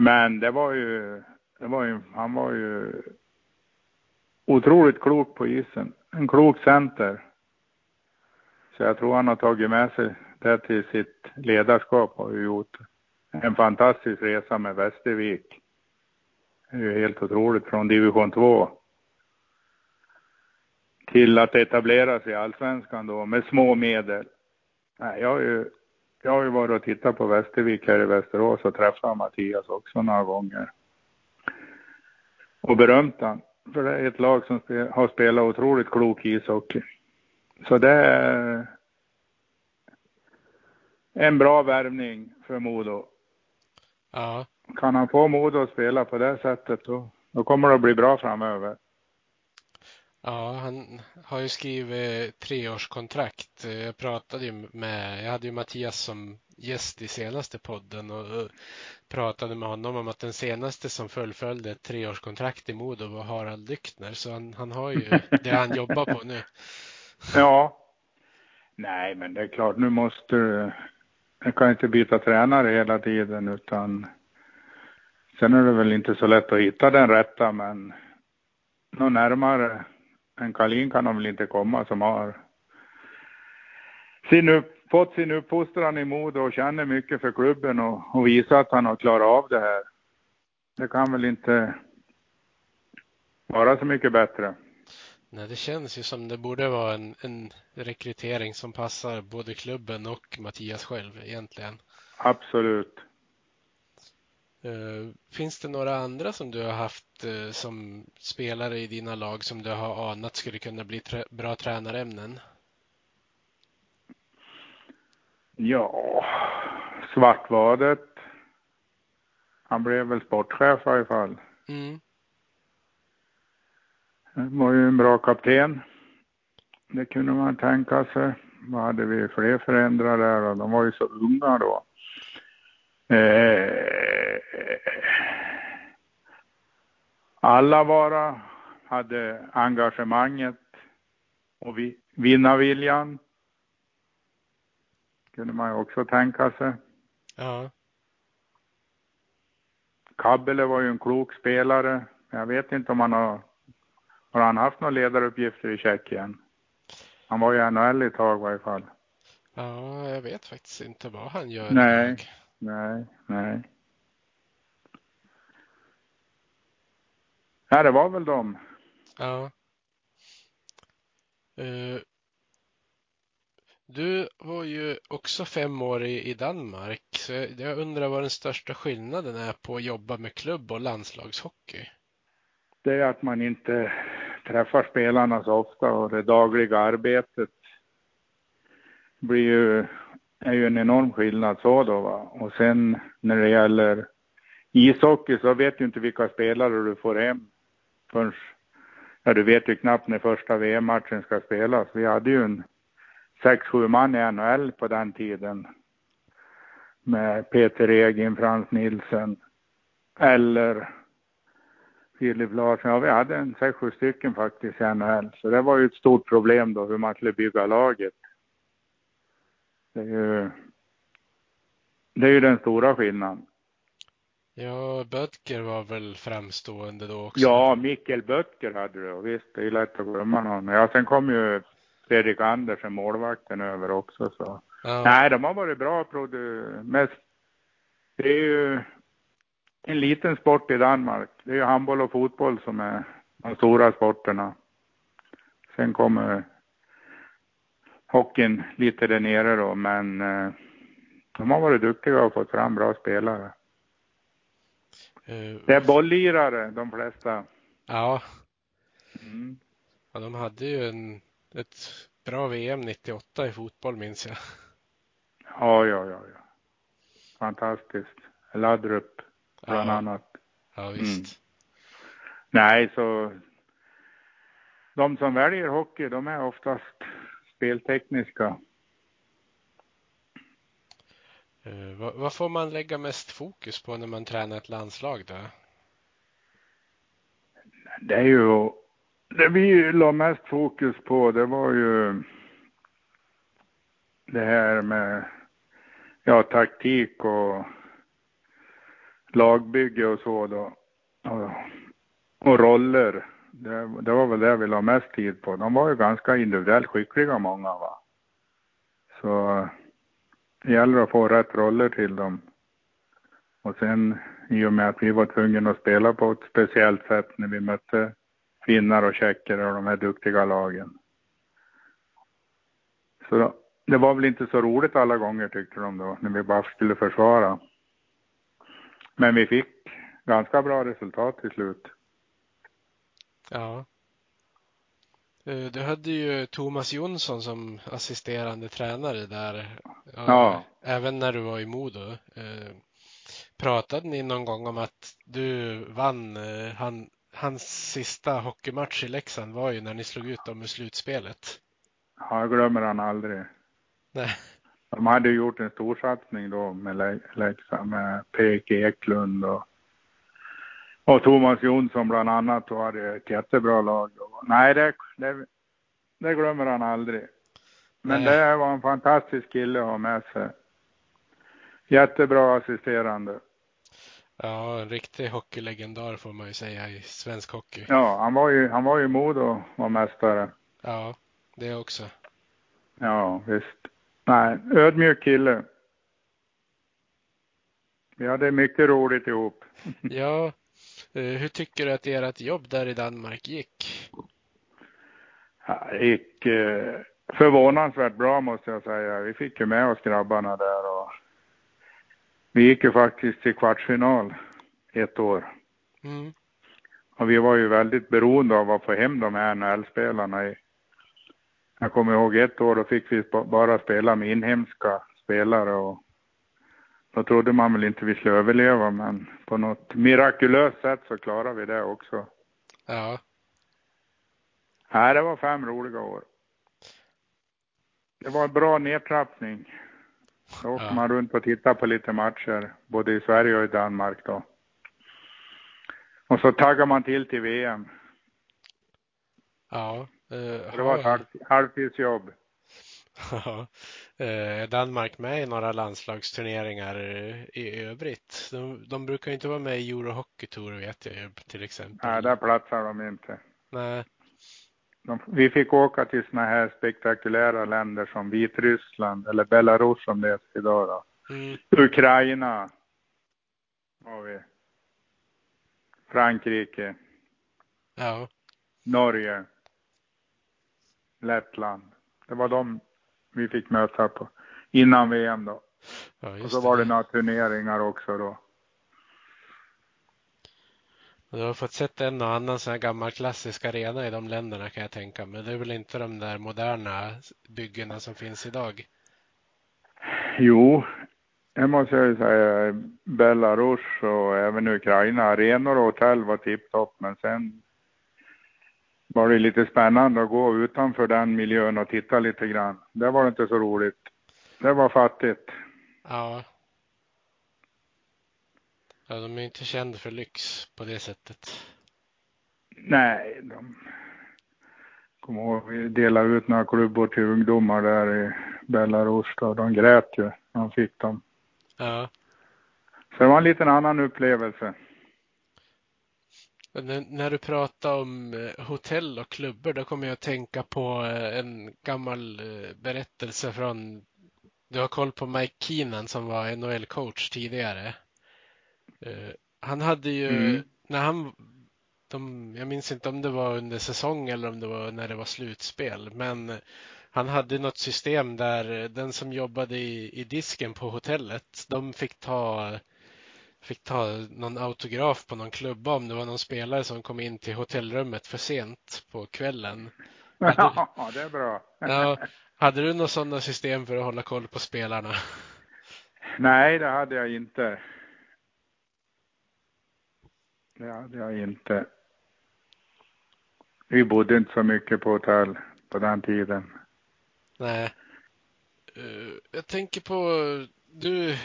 Men det var ju, det var ju, han var ju otroligt klok på isen. En klok center. Så jag tror han har tagit med sig det till sitt ledarskap och gjort en fantastisk resa med Västervik. Det är ju helt otroligt från division 2 till att etablera sig i allsvenskan då med små medel. Nej, jag är ju, jag har ju varit och tittat på Västervik här i Västerås och träffat Mattias också några gånger. Och berömt han. För det är ett lag som har spelat otroligt klok ishockey. Så det är en bra värvning för Modo. Ja. Kan han få Modo att spela på det sättet då, då kommer det att bli bra framöver. Ja, han har ju skrivit treårskontrakt. Jag pratade ju med, jag hade ju Mattias som gäst i senaste podden och pratade med honom om att den senaste som fullföljde ett treårskontrakt i Modo var Harald Lyckner. Så han, han har ju det han jobbar på nu. Ja. Nej, men det är klart, nu måste du, jag kan inte byta tränare hela tiden utan sen är det väl inte så lätt att hitta den rätta, men något närmare än Karlin kan de väl inte komma som har sin upp, fått sin uppfostran i Modo och känner mycket för klubben och, och visar att han har klarat av det här. Det kan väl inte vara så mycket bättre. Nej, det känns ju som det borde vara en, en rekrytering som passar både klubben och Mattias själv egentligen. Absolut. Uh, finns det några andra som du har haft uh, som spelare i dina lag som du har anat skulle kunna bli trä bra tränarämnen? Ja, Svartvadet. Han blev väl sportchef i alla fall. Mm. Han var ju en bra kapten. Det kunde man tänka sig. Vad hade vi fler förändrar där? De var ju så unga då. Eh, alla bara hade engagemanget och vi, vinnarviljan. Kunde man ju också tänka sig. Ja. Kabbele var ju en klok spelare. Jag vet inte om han har, har han haft några ledaruppgifter i Tjeckien? Han var ju NHL ett tag i varje fall. Ja, jag vet faktiskt inte vad han gör Nej. idag. Nej, nej. Nej, det var väl de. Ja. Eh, du var ju också fem år i, i Danmark, så jag, jag undrar vad den största skillnaden är på att jobba med klubb och landslagshockey? Det är att man inte träffar spelarna så ofta och det dagliga arbetet blir ju, är ju en enorm skillnad så då va. Och sen när det gäller ishockey så vet du inte vilka spelare du får hem förrän, ja du vet ju knappt när första VM-matchen ska spelas. Vi hade ju en sex, sju man i NHL på den tiden. Med Peter Egin, Frans Nilsen, eller Filip Larsson. Ja, vi hade en sex, sju stycken faktiskt i NHL. Så det var ju ett stort problem då hur man skulle bygga laget. Det är ju, det är ju den stora skillnaden. Ja, Böttger var väl framstående då också? Ja, Mikkel Böttger hade du. Visst, det är lätt att glömma någon. Ja, sen kom ju Fredrik Andersen, målvakten, över också. Så. Ja. Nej, de har varit bra. Mest, det är ju en liten sport i Danmark. Det är ju handboll och fotboll som är de stora sporterna. Sen kommer hockeyn lite där nere då, men eh, de har varit duktiga och fått fram bra spelare. Eh, Det är bolllirare, de flesta. ja, Mm. ja, de hade ju en, ett bra VM 98 i fotboll minns jag. Ja, ja, ja, ja. Fantastiskt. Laddrup, bland Ja. annat. Ja, visst. Nej, så de som väljer hockey, de är oftast speltekniska. Eh, Eh, vad, vad får man lägga mest fokus på när man tränar ett landslag då? Det är ju, det vi la mest fokus på, det var ju det här med, ja, taktik och lagbygge och så då. Och, och roller. Det, det var väl det vi la mest tid på. De var ju ganska individuellt skickliga många va. Så gäller att få rätt roller till dem. Och sen i och med att vi var tvungna att spela på ett speciellt sätt när vi mötte finnar och tjecker och de här duktiga lagen. Så det var väl inte så roligt alla gånger tyckte de då, när vi bara skulle försvara. Men vi fick ganska bra resultat till slut. Ja. Eh, Du hade ju Thomas Jonsson som assisterande tränare där. Ja. Även när du var i Modo. Eh, Pratade ni någon gång om att du vann eh, han, hans sista hockeymatch i Leksand var ju när ni slog ut dem i slutspelet. Ja, jag glömmer han aldrig. Nej. De hade gjort en storsatsning då med Le- Leksand med P.K. Eklund och, och Thomas Jonsson bland annat och hade ett jättebra lag. Nej, det, det, det glömmer han aldrig. Men Nej. det var en fantastisk kille att ha med sig. Jättebra assisterande. Ja, en riktig hockeylegendar får man ju säga i svensk hockey. Ja, han var ju, han var ju Modo och var mästare. Ja, det också. Ja, visst. Nej, ödmjuk kille. Vi hade mycket roligt ihop. Ja, hur tycker du att ert jobb där i Danmark gick? Det gick eh, förvånansvärt bra måste jag säga. Vi fick ju med oss grabbarna där och vi gick ju faktiskt till kvartsfinal ett år. Mm. Och vi var ju väldigt beroende av att få hem de här NHL-spelarna. Jag kommer ihåg ett år då fick vi ba- bara spela med inhemska spelare och då trodde man väl inte vi skulle överleva men på något mirakulöst sätt så klarade vi det också. Ja, Nej, det var fem roliga år. Det var en bra nedtrappning. Då åker Ja. man runt och tittar på lite matcher, både i Sverige och i Danmark då. Och så taggar man till till VM. ja. eh, Det var ett halv, halvtidsjobb. Ja, är Danmark med i några landslagsturneringar eh, i övrigt? De, de brukar inte vara med i Eurohockey Tour vet jag ju till exempel. Nej, där platsar de inte. Nej, De, vi fick åka till såna här spektakulära länder som Vitryssland eller Belarus som det heter idag då. mm, Ukraina har vi. Frankrike, ja, Norge, Lettland. Det var de vi fick möta på innan VM då. ja Och så var det några turneringar också då. Du har fått sett en och annan sån här gammal klassisk arena i de länderna kan jag tänka mig. Det är väl inte de där moderna byggena som finns idag? Jo, det måste jag ju säga. Belarus och även Ukraina. Arenor och hotell var tipptopp men sen var det lite spännande att gå utanför den miljön och titta lite grann. Det var inte så roligt. Det var fattigt. Ja. Ja, de är inte kända för lyx på det sättet. Nej, de... Kommer ihåg, vi delade ut några klubbor till ungdomar där i Belarus då. De grät ju när de fick dem. Ja. Så det var en liten annan upplevelse. När- du pratar om eh, hotell och klubbar, då kommer jag att tänka på eh, en gammal eh, berättelse från du har koll på Mike Keenan som var NHL-coach tidigare. Han hade ju, Mm. när han, de, jag minns inte om det var under säsong eller om det var när det var slutspel, men han hade något system där den som jobbade i, i disken på hotellet, de fick ta fick ta någon autograf på någon klubba om det var någon spelare som kom in till hotellrummet för sent på kvällen. Ja, det är bra. Ja, hade du några sådana system för att hålla koll på spelarna? Nej, det hade jag inte. Det hade jag inte. Vi bodde inte så mycket på hotell på den tiden. Nej. Eh, Jag tänker på, du,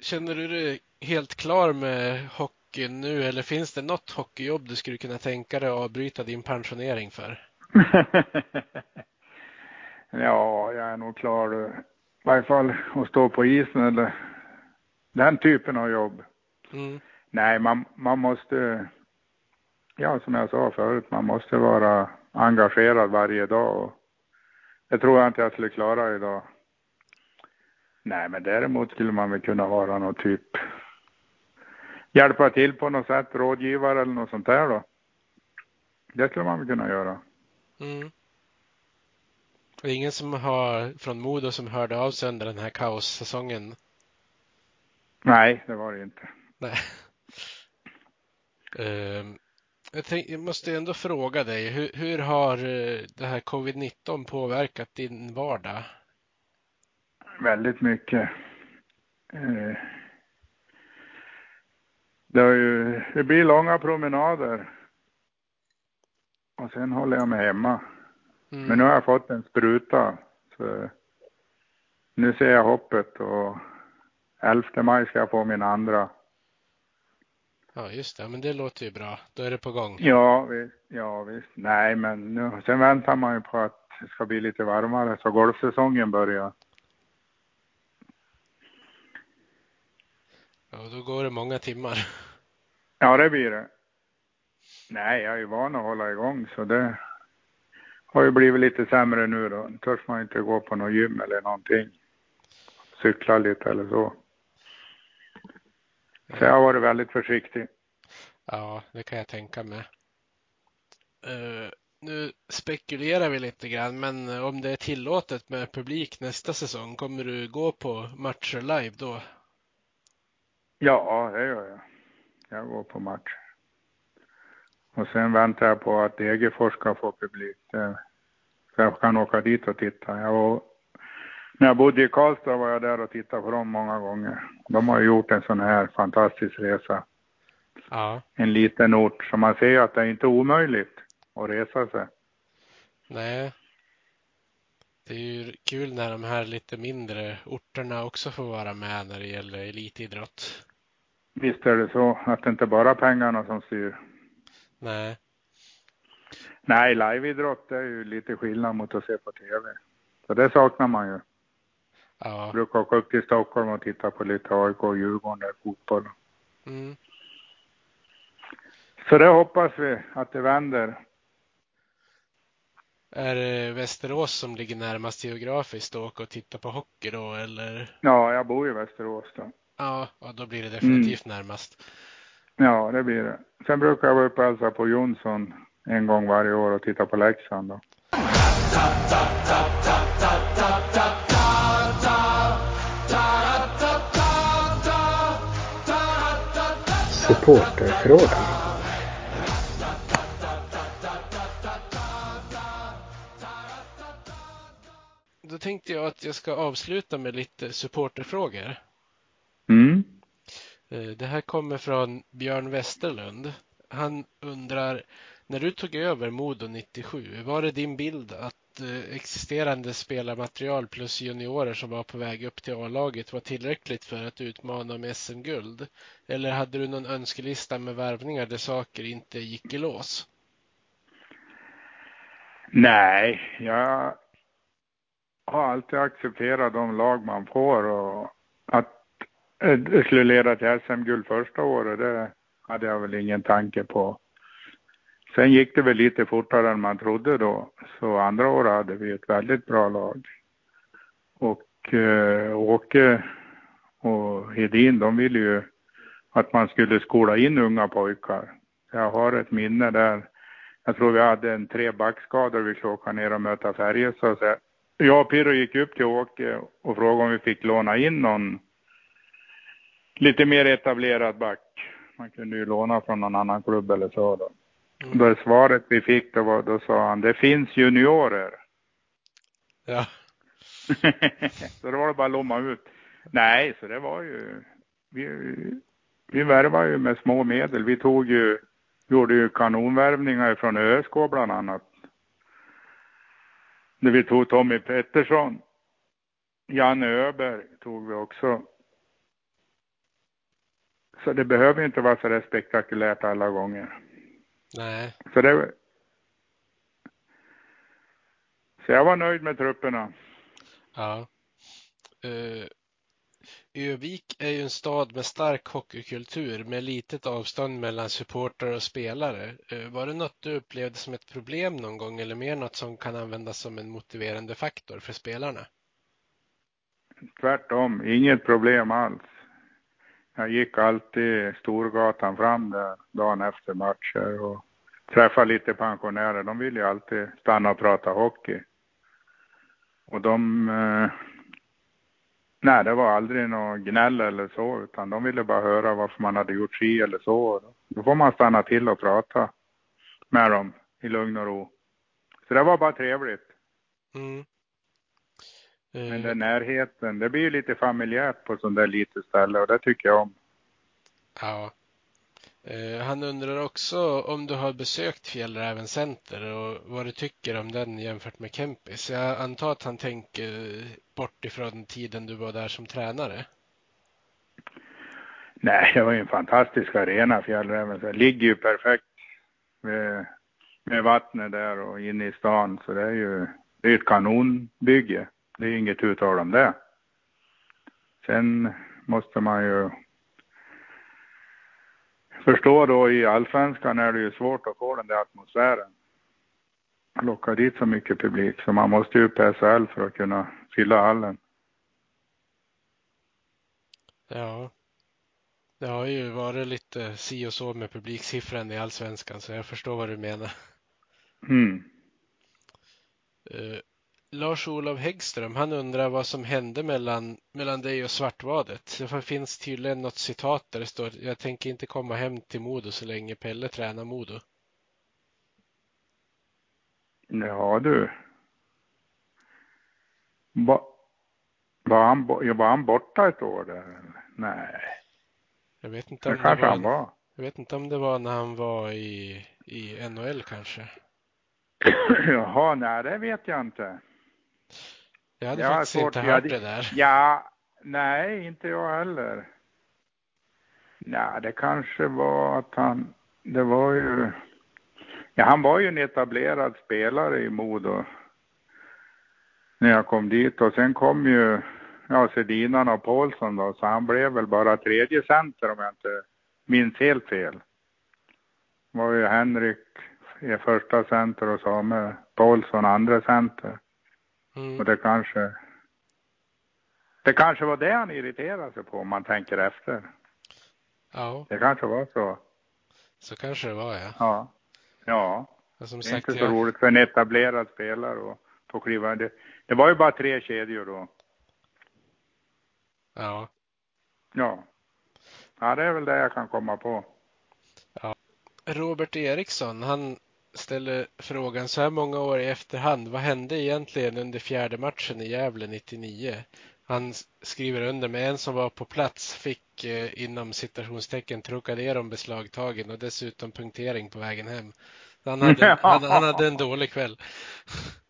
känner du dig helt klar med hockeyn nu eller finns det något hockeyjobb du skulle kunna tänka dig att avbryta din pensionering för? ja, jag är nog klar. eh, I varje fall att stå på isen eller den typen av jobb. Mm. Nej, man, man måste, ja som jag sa förut, man måste vara engagerad varje dag. Och det tror jag inte jag skulle klara idag. Nej, men däremot skulle man väl kunna vara någon typ, hjälpa till på något sätt, rådgivare eller något sånt där då. Det skulle man väl kunna göra. Mm. Är ingen som har från Modo som hörde av sig under den här kaossäsongen? Nej, det var det inte. Nej. Ehm, Jag, tänk, jag måste ändå fråga dig, hur, hur har eh, det här covid-19 påverkat din vardag? Väldigt mycket. Eh, det, ju, det blir långa promenader. Och sen håller jag mig hemma. Mm. Men nu har jag fått en spruta. Så nu ser jag hoppet och 11 maj ska jag få min andra. Ja, just det. Men det låter ju bra. Då är det på gång. Ja, visst. Ja, visst. Nej, men nu, sen väntar man ju på att det ska bli lite varmare så golfsäsongen börjar. Ja, då går det många timmar. Ja, det blir det. Nej, jag är ju van att hålla igång så det har ju blivit lite sämre nu då. Törs man inte gå på något gym eller någonting. Cykla lite eller så. Så jag har varit väldigt försiktig. Ja, det kan jag tänka mig. Uh, nu spekulerar vi lite grann, men om det är tillåtet med publik nästa säsong, kommer du gå på matcher live då? Ja, det gör jag. Jag går på match. Och sen väntar jag på att Degerfors ska få publik. Så jag kan åka dit och titta. Jag var, när jag bodde i Karlstad var jag där och tittade på dem många gånger. De har gjort en sån här fantastisk resa. Ja. En liten ort, så man ser att det är inte omöjligt att resa sig. Nej. Det är ju kul när de här lite mindre orterna också får vara med när det gäller elitidrott. Visst är det så att det inte bara är pengarna som styr. Nej. Nej, liveidrott är ju lite skillnad mot att se på tv. Så det saknar man ju. Ja. Jag brukar åka upp till Stockholm och titta på lite AIK och Djurgården där, fotboll. Mm. Så det hoppas vi att det vänder. Är det Västerås som ligger närmast geografiskt att åka och titta på hockey då eller? Ja, jag bor i Västerås då. Ja, och då blir det definitivt mm. närmast. Ja, det blir det. Sen brukar jag vara uppe och hälsa på Jonsson en gång varje år och titta på Leksand då. Supporterfrågan. Då tänkte jag att jag ska avsluta med lite supporterfrågor. Eh, det här kommer från Björn Westerlund. Han undrar, när du tog över Modo 97, var det din bild att eh, existerande spelarmaterial plus juniorer som var på väg upp till A-laget var tillräckligt för att utmana om SM-guld? Eller hade du någon önskelista med värvningar där saker inte gick i lås? Nej, jag har alltid accepterat de lag man får och att Eh, det skulle leda till SM-guld första året, det hade jag väl ingen tanke på. Sen gick det väl lite fortare än man trodde då, så andra året hade vi ett väldigt bra lag. Och eh, Åke och Hedin, de ville ju att man skulle skola in unga pojkar. Jag har ett minne där, jag tror vi hade en tre backskador, vi skulle åka ner och möta Färjestad. Jag och Pirro gick upp till Åke och frågade om vi fick låna in någon lite mer etablerad back. Man kunde ju låna från någon annan klubb eller så då. Mm. Då svaret vi fick då, var, då sa han, det finns juniorer. Ja. så då var det bara att lomma ut. Nej, så det var ju, vi, vi värvade ju med små medel. Vi tog ju, gjorde ju kanonvärvningar från ÖSK bland annat. När vi tog Tommy Pettersson. Janne Öberg tog vi också. Så det behöver inte vara så där spektakulärt alla gånger. Nej. Så det... Så jag var nöjd med trupperna. Ja. Uh, Övik är ju en stad med stark hockeykultur med litet avstånd mellan supportrar och spelare. Uh, var det något du upplevde som ett problem någon gång eller mer något som kan användas som en motiverande faktor för spelarna? Tvärtom, inget problem alls. Jag gick alltid Storgatan fram där dagen efter matcher och träffade lite pensionärer. De ville ju alltid stanna och prata hockey. Och de... Eh, nej, det var aldrig något gnäll eller så, utan de ville bara höra varför man hade gjort si eller så. Då får man stanna till och prata. med dem i lugn och ro. Så det var bara trevligt. Mm. Men Eh, den närheten, det blir ju lite familjärt på sånt där litet ställe och det tycker jag om. Ja. Eh, Han undrar också om du har besökt Fjällräven Center och vad du tycker om den jämfört med Kempis. Jag antar att han tänker bort ifrån tiden du var där som tränare. Nej, det var ju en fantastisk arena, Fjällräven. Det ligger ju perfekt med, med vattnet där och inne i stan. Så det är ju det är ett kanonbygge. Det är inget uttal om det. Sen måste man ju förstå då i allsvenskan är det ju svårt att få den där atmosfären. Locka dit så mycket publik så man måste ju upp SHL för att kunna fylla hallen. Ja. Det har ju varit lite si och så med publiksiffran i allsvenskan så jag förstår vad du menar. Mm. Lars-Olof Häggström, han undrar vad som hände mellan, mellan dig och Svartvadet. Det finns tydligen något citat där det står Jag tänker inte komma hem till Modo så länge Pelle tränar Modo. Ja du. Va, var, han, var han borta ett år där? Nej, Jag vet inte det om det kanske han var, var. jag vet inte om det var när han var i, i NHL kanske. Jaha, nej det vet jag inte. Jag hade Jag faktiskt svårt- inte hört det där. Ja, nej, inte jag heller. Nej, det kanske var att han, det var ju, ja han var ju en etablerad spelare i Modo när jag kom dit och sen kom ju, ja Sedinan och Paulsson då, så han blev väl bara tredje center om jag inte minns helt fel. Det var ju Henrik i första center och Samuel Paulsson andra center. Och Mm. det kanske, det kanske var det han irriterade sig på om man tänker efter. Ja, Det kanske var så. så kanske det var ja. Ja. Ja, Och det är sagt, inte så jag, roligt för en etablerad spelare att få kliva. Det, det var ju bara tre kedjor då. ja. Ja. Ja, det är väl det jag kan komma på. Robert Eriksson, han ställer frågan så här många år i efterhand. Vad hände egentligen under fjärde matchen i Gävle 99? Han skriver under med en som var på plats fick eh, inom citationstecken Trocadero beslagtagen och dessutom punktering på vägen hem. Han hade, han, han hade en dålig kväll.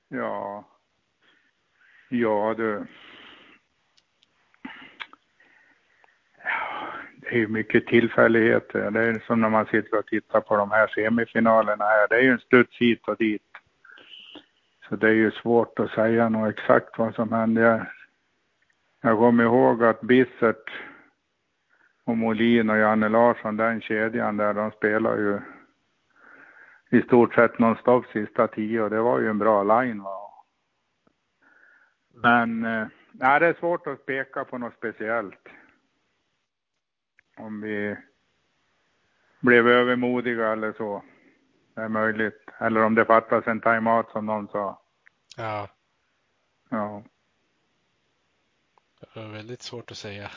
Ja. Ja, du. Det är ju mycket tillfälligheter. Det är som när man sitter och tittar på de här semifinalerna här. Det är ju en studs hit och dit. Så det är ju svårt att säga något exakt vad som hände. Jag, jag kommer ihåg att Bissert och Molin och Janne Larsson, den kedjan där, de spelar ju i stort sett nonstop sista tio och det var ju en bra line va. Men eh, nej, det är svårt att peka på något speciellt. Om vi blev övermodiga eller så. Det är möjligt. Eller om det fattas en timeout som någon sa. Ja, Ja. det var väldigt svårt att säga.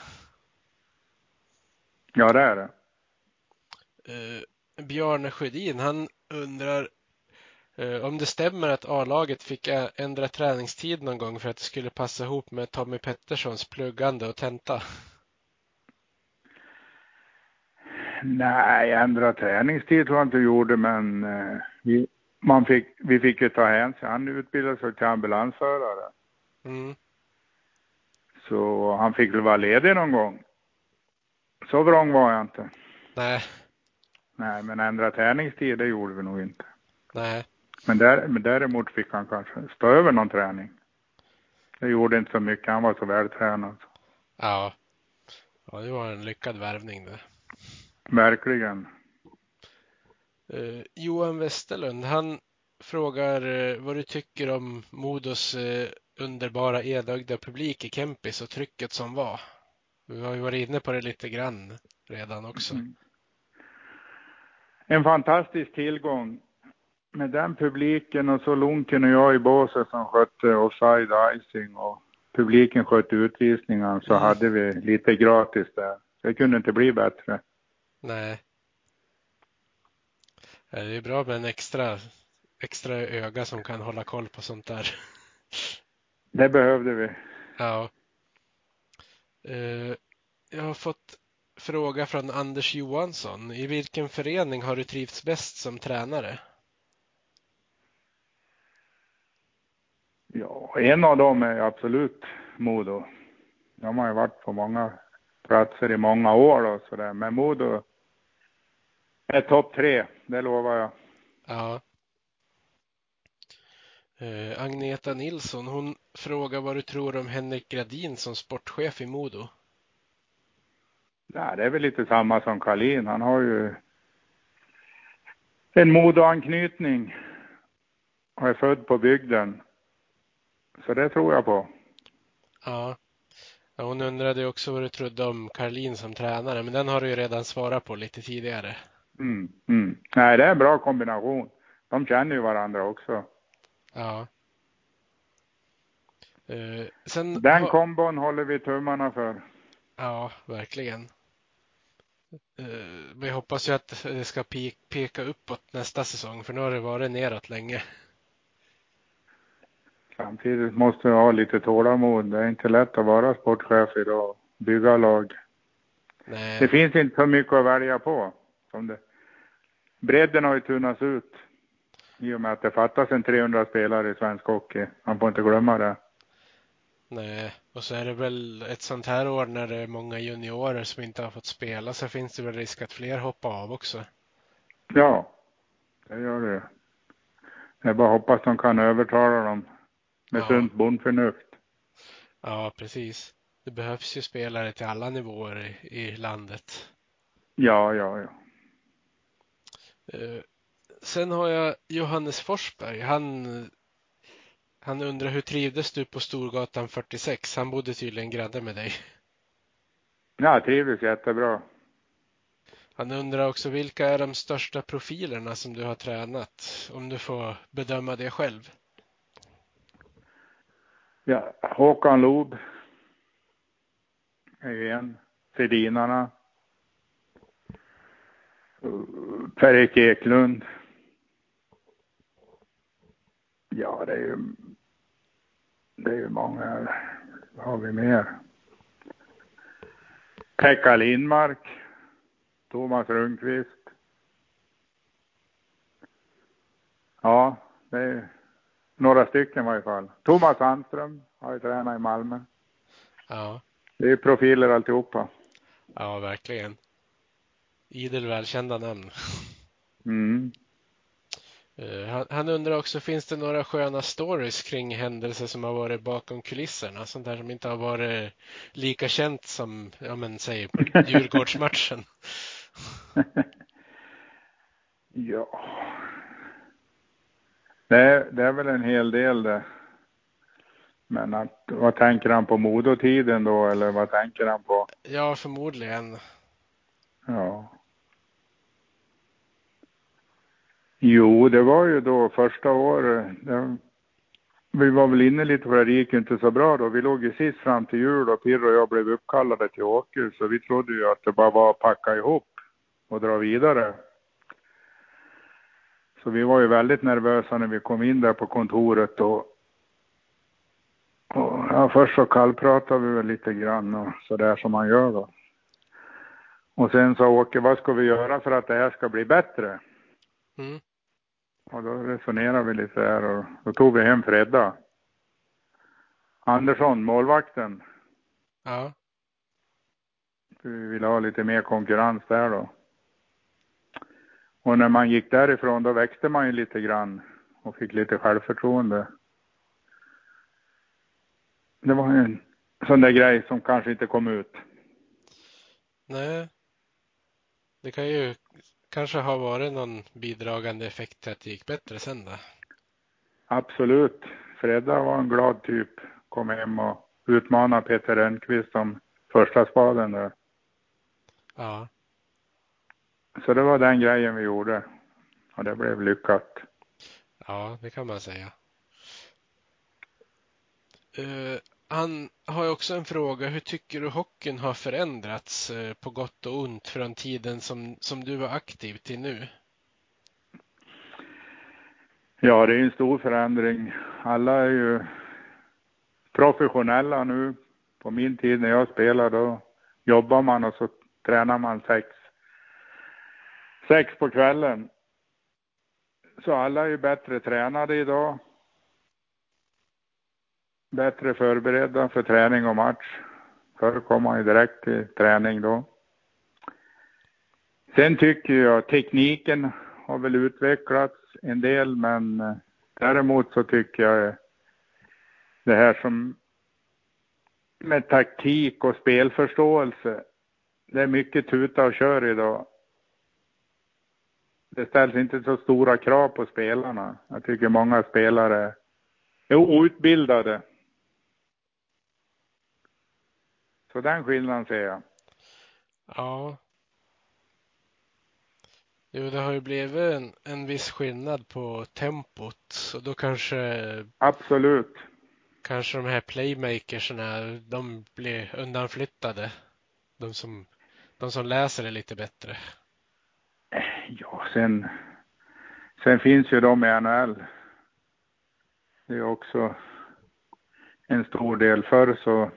Ja, det är det. Eh, Bjarne Sjödin, han undrar eh, om det stämmer att A-laget fick ändra träningstid någon gång för att det skulle passa ihop med Tommy Petterssons pluggande och tenta. Nej, ändra träningstid tror jag inte gjorde, men eh, vi, man fick, vi fick ju ta hänsyn. Han utbildade sig till ambulansförare. Mm. Så han fick väl vara ledig någon gång. Så vrång var jag inte. Nej, Nej, men ändra träningstid, det gjorde vi nog inte. nej, Men, där, men däremot fick han kanske stå över någon träning. Det gjorde inte så mycket, han var så vältränad. ja. Ja, det var en lyckad värvning det. Verkligen. Eh, Johan Westerlund, han frågar eh, vad du tycker om Modos eh, underbara enögda publik i Kempis och trycket som var. Vi har ju varit inne på det lite grann redan också. Mm. En fantastisk tillgång. Med den publiken och så Lunken och jag i båset som skötte offside icing och publiken skötte utvisningar så Mm. hade vi lite gratis där. Det kunde inte bli bättre. Nej. Det är bra med en extra, extra öga som kan hålla koll på sånt där. Det behövde vi. Ja. Eh, jag har fått fråga från Anders Johansson. I vilken förening har du trivts bäst som tränare? Ja, en av dem är absolut Modo. De har ju varit på många platser i många år och sådär. Men Modo är topp tre, det lovar jag. Ja. Eh, Agneta Nilsson, hon frågar vad du tror om Henrik Gradin som sportchef i Modo. Ja, det är väl lite samma som Karlin. Han har ju en Modoanknytning och är född på bygden. Så det tror jag på. Ja. Ja. Hon undrade också vad du trodde om Karlin som tränare, men den har du ju redan svarat på lite tidigare. Mm, mm. Nej, det är en bra kombination. De känner ju varandra också. Ja. Eh, sen Den kombon håller vi tummarna för. Ja, verkligen. Eh, Vi hoppas ju att det ska pe- peka uppåt nästa säsong, för nu har det varit neråt länge. Samtidigt måste vi ha lite tålamod. Det är inte lätt att vara sportchef idag. Bygga lag. Det Nej, finns inte så mycket att välja på. Som det. Bredden har ju tunnats ut. I och med att det fattas en 300 spelare i svensk hockey. Man får inte glömma det. nej. Och så är det väl ett sånt här år när det är många juniorer som inte har fått spela så finns det väl risk att fler hoppar av också. Ja, det gör det. Det är bara hoppas de kan övertala dem med Ja. sunt bondförnuft. Ja, precis. Det behövs ju spelare till alla nivåer i, i landet. Ja, ja, ja. Eh, Sen har jag Johannes Forsberg. Han, han undrar hur trivdes du på Storgatan 46? Han bodde tydligen granne med dig. Jag trivdes jättebra. Han undrar också vilka är de största profilerna som du har tränat? Om du får bedöma det själv. Ja, Håkan Loob är ju en. Sedinarna. Per-Erik Eklund. Ja, det är ju, det är ju många. Vad har vi mer? Pekka Lindmark. Thomas Rundqvist. Ja, det är några stycken i varje fall. Thomas Sandström har ju tränat i Malmö. Ja, Det är profiler alltihopa. ja verkligen. Idel välkända namn. Mm. Eh, Han, han undrar också, finns det några sköna stories kring händelser som har varit bakom kulisserna? Sånt där som inte har varit lika känt som, ja men säg Djurgårdsmatchen. ja. Det är, det är väl en hel del det. Men att, vad tänker han på modotiden då eller vad tänker han på? Ja, förmodligen. Ja. Jo, det var ju då första året. Det, vi var väl inne lite på det, det gick ju inte så bra då. Vi låg ju sist fram till jul och Pirro och jag blev uppkallade till Åke så vi trodde ju att det bara var att packa ihop och dra vidare. Så vi var ju väldigt nervösa när vi kom in där på kontoret och, och ja, först så kallpratade vi väl lite grann och så där som man gör då. Och sen sa Åke, vad ska vi göra för att det här ska bli bättre? Mm. Och då resonerade vi lite där och då tog vi hem Fredda. Andersson, målvakten. Ja, vi ville ha lite mer konkurrens där då. Och när man gick därifrån då växte man ju lite grann och fick lite självförtroende. Det var en sån där grej som kanske inte kom ut. nej. Det kan ju kanske ha varit någon bidragande effekt till att det gick bättre sen då. Absolut. Fredda var en glad typ. Kom hem och utmanade Peter Rönnqvist som första spaden där. Ja, Så det var den grejen vi gjorde. Och det blev lyckat. ja, det kan man säga. Eh, han har också en fråga. Hur tycker du hockeyn har förändrats eh, på gott och ont från tiden som, som du var aktiv till nu? Ja, det är en stor förändring. Alla är ju professionella nu. På min tid när jag spelade då jobbar man och så tränar man sex, sex på kvällen. Så alla är ju bättre tränade idag. Bättre förberedda för träning och match. Förr kom man ju direkt till träning då. Sen tycker jag tekniken har väl utvecklats en del men eh, däremot så tycker jag eh, det här som med taktik och spelförståelse. Det är mycket tuta och kör idag. Det ställs inte så stora krav på spelarna. Jag tycker många spelare är outbildade. Så den skillnaden ser jag. Ja. Jo, det har ju blivit en, en viss skillnad på tempot och då kanske Absolut. kanske de här playmakersna, de blir undanflyttade. De som, de som läser det lite bättre. Ja, sen, sen finns ju de i NHL. Det är också en stor del. Förr så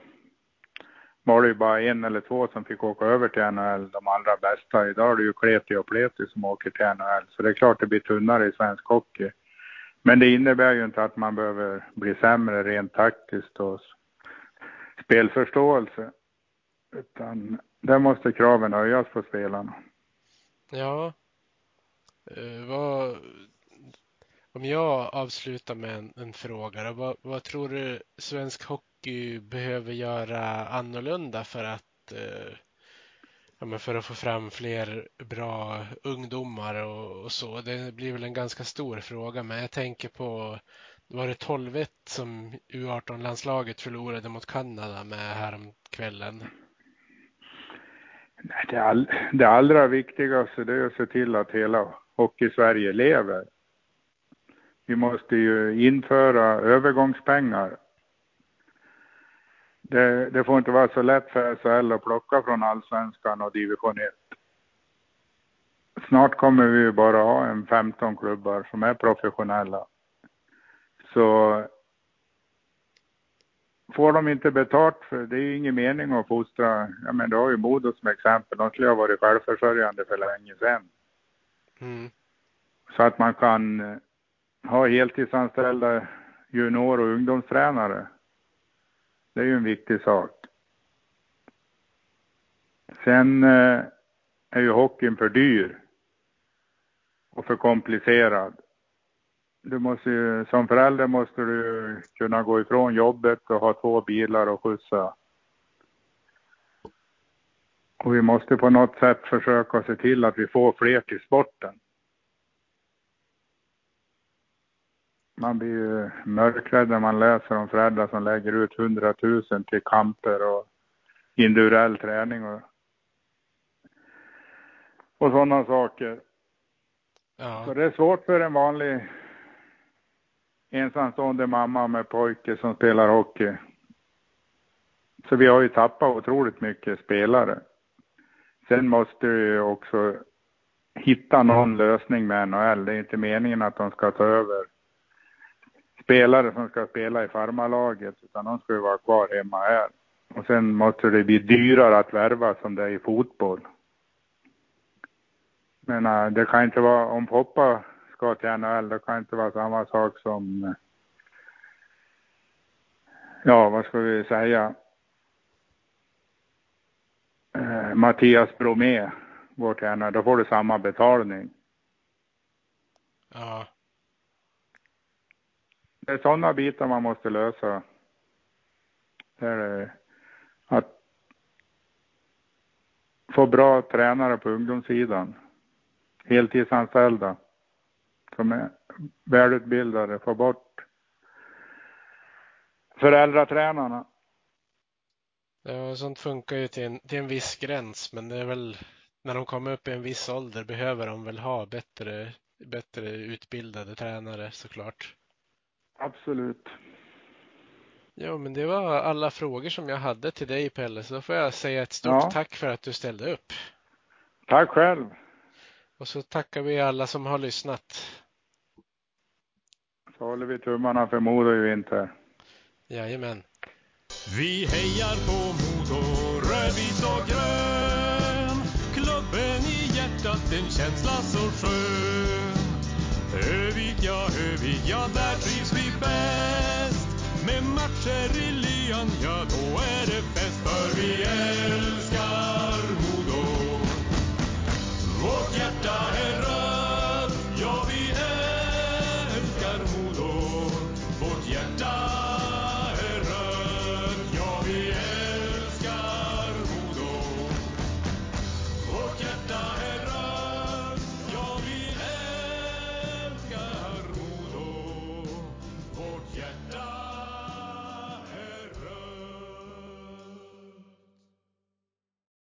var det ju bara en eller två som fick åka över till NHL, de allra bästa. Idag är det ju Kleti och Pleti som åker till NHL, så det är klart det blir tunnare i svensk hockey. Men det innebär ju inte att man behöver bli sämre rent taktiskt och spelförståelse. Utan där måste kraven höjas på spelarna. Ja. Uh, vad, om jag avslutar med en, en fråga, vad, vad tror du svensk hockey behöver göra annorlunda för att eh, ja, men för att få fram fler bra ungdomar och, och, så. Det blir väl en ganska stor fråga, men jag tänker på var det 12 som U18-landslaget förlorade mot Kanada med häromkvällen? Det, all, det allra viktigaste det är att se till att hela Hockey-Sverige lever. Vi måste ju införa övergångspengar det, det, får inte vara så lätt för SHL att plocka från allsvenskan och division 1. Snart kommer vi ju bara ha en 15 klubbar som är professionella. Så får de inte betalt för det är ju ingen mening att fostra. Ja men du har ju Modo som exempel. De skulle ha varit självförsörjande för länge sedan. Mm. Så att man kan eh, ha heltidsanställda junior och ungdomstränare det är ju en viktig sak. Sen eh, är ju hockeyn för dyr och för komplicerad. Du måste ju, som förälder måste du kunna gå ifrån jobbet och ha två bilar och skjutsa. Och vi måste på något sätt försöka se till att vi får fler till sporten. man blir ju mörkrädd när man läser om föräldrar som lägger ut hundratusen till kamper och individuell träning och, och sådana saker. Ja. Så det är svårt för en vanlig ensamstående mamma med pojke som spelar hockey. Så vi har ju tappat otroligt mycket spelare. Sen måste vi också hitta någon lösning med NHL. Det är inte meningen att de ska ta över spelare som ska spela i farmarlaget utan de ska ju vara kvar hemma här. Och sen måste det bli dyrare att värva som det är i fotboll. Men äh, det kan inte vara, om Poppa ska till NHL, det kan inte vara samma sak som, ja vad ska vi säga, äh, Mattias Bromé går till NHL, då får du samma betalning. Ja det är sådana bitar man måste lösa. Det är att få bra tränare på ungdomssidan. Heltidsanställda som är välutbildade. Få bort föräldratränarna. Ja, sånt funkar ju till en, till en viss gräns, men det är väl när de kommer upp i en viss ålder behöver de väl ha bättre, bättre utbildade tränare såklart. Absolut. Ja, men det var alla frågor som jag hade till dig Pelle, så då får jag säga ett stort ja. tack för att du ställde upp. Tack själv. Och så tackar vi alla som har lyssnat. Så håller vi tummarna för Modo i vinter. Jajamän. Vi hejar på Modo, rödvit och grön. Klubben i hjärtat, en känsla så skön. Övik, ja, Övik, ja,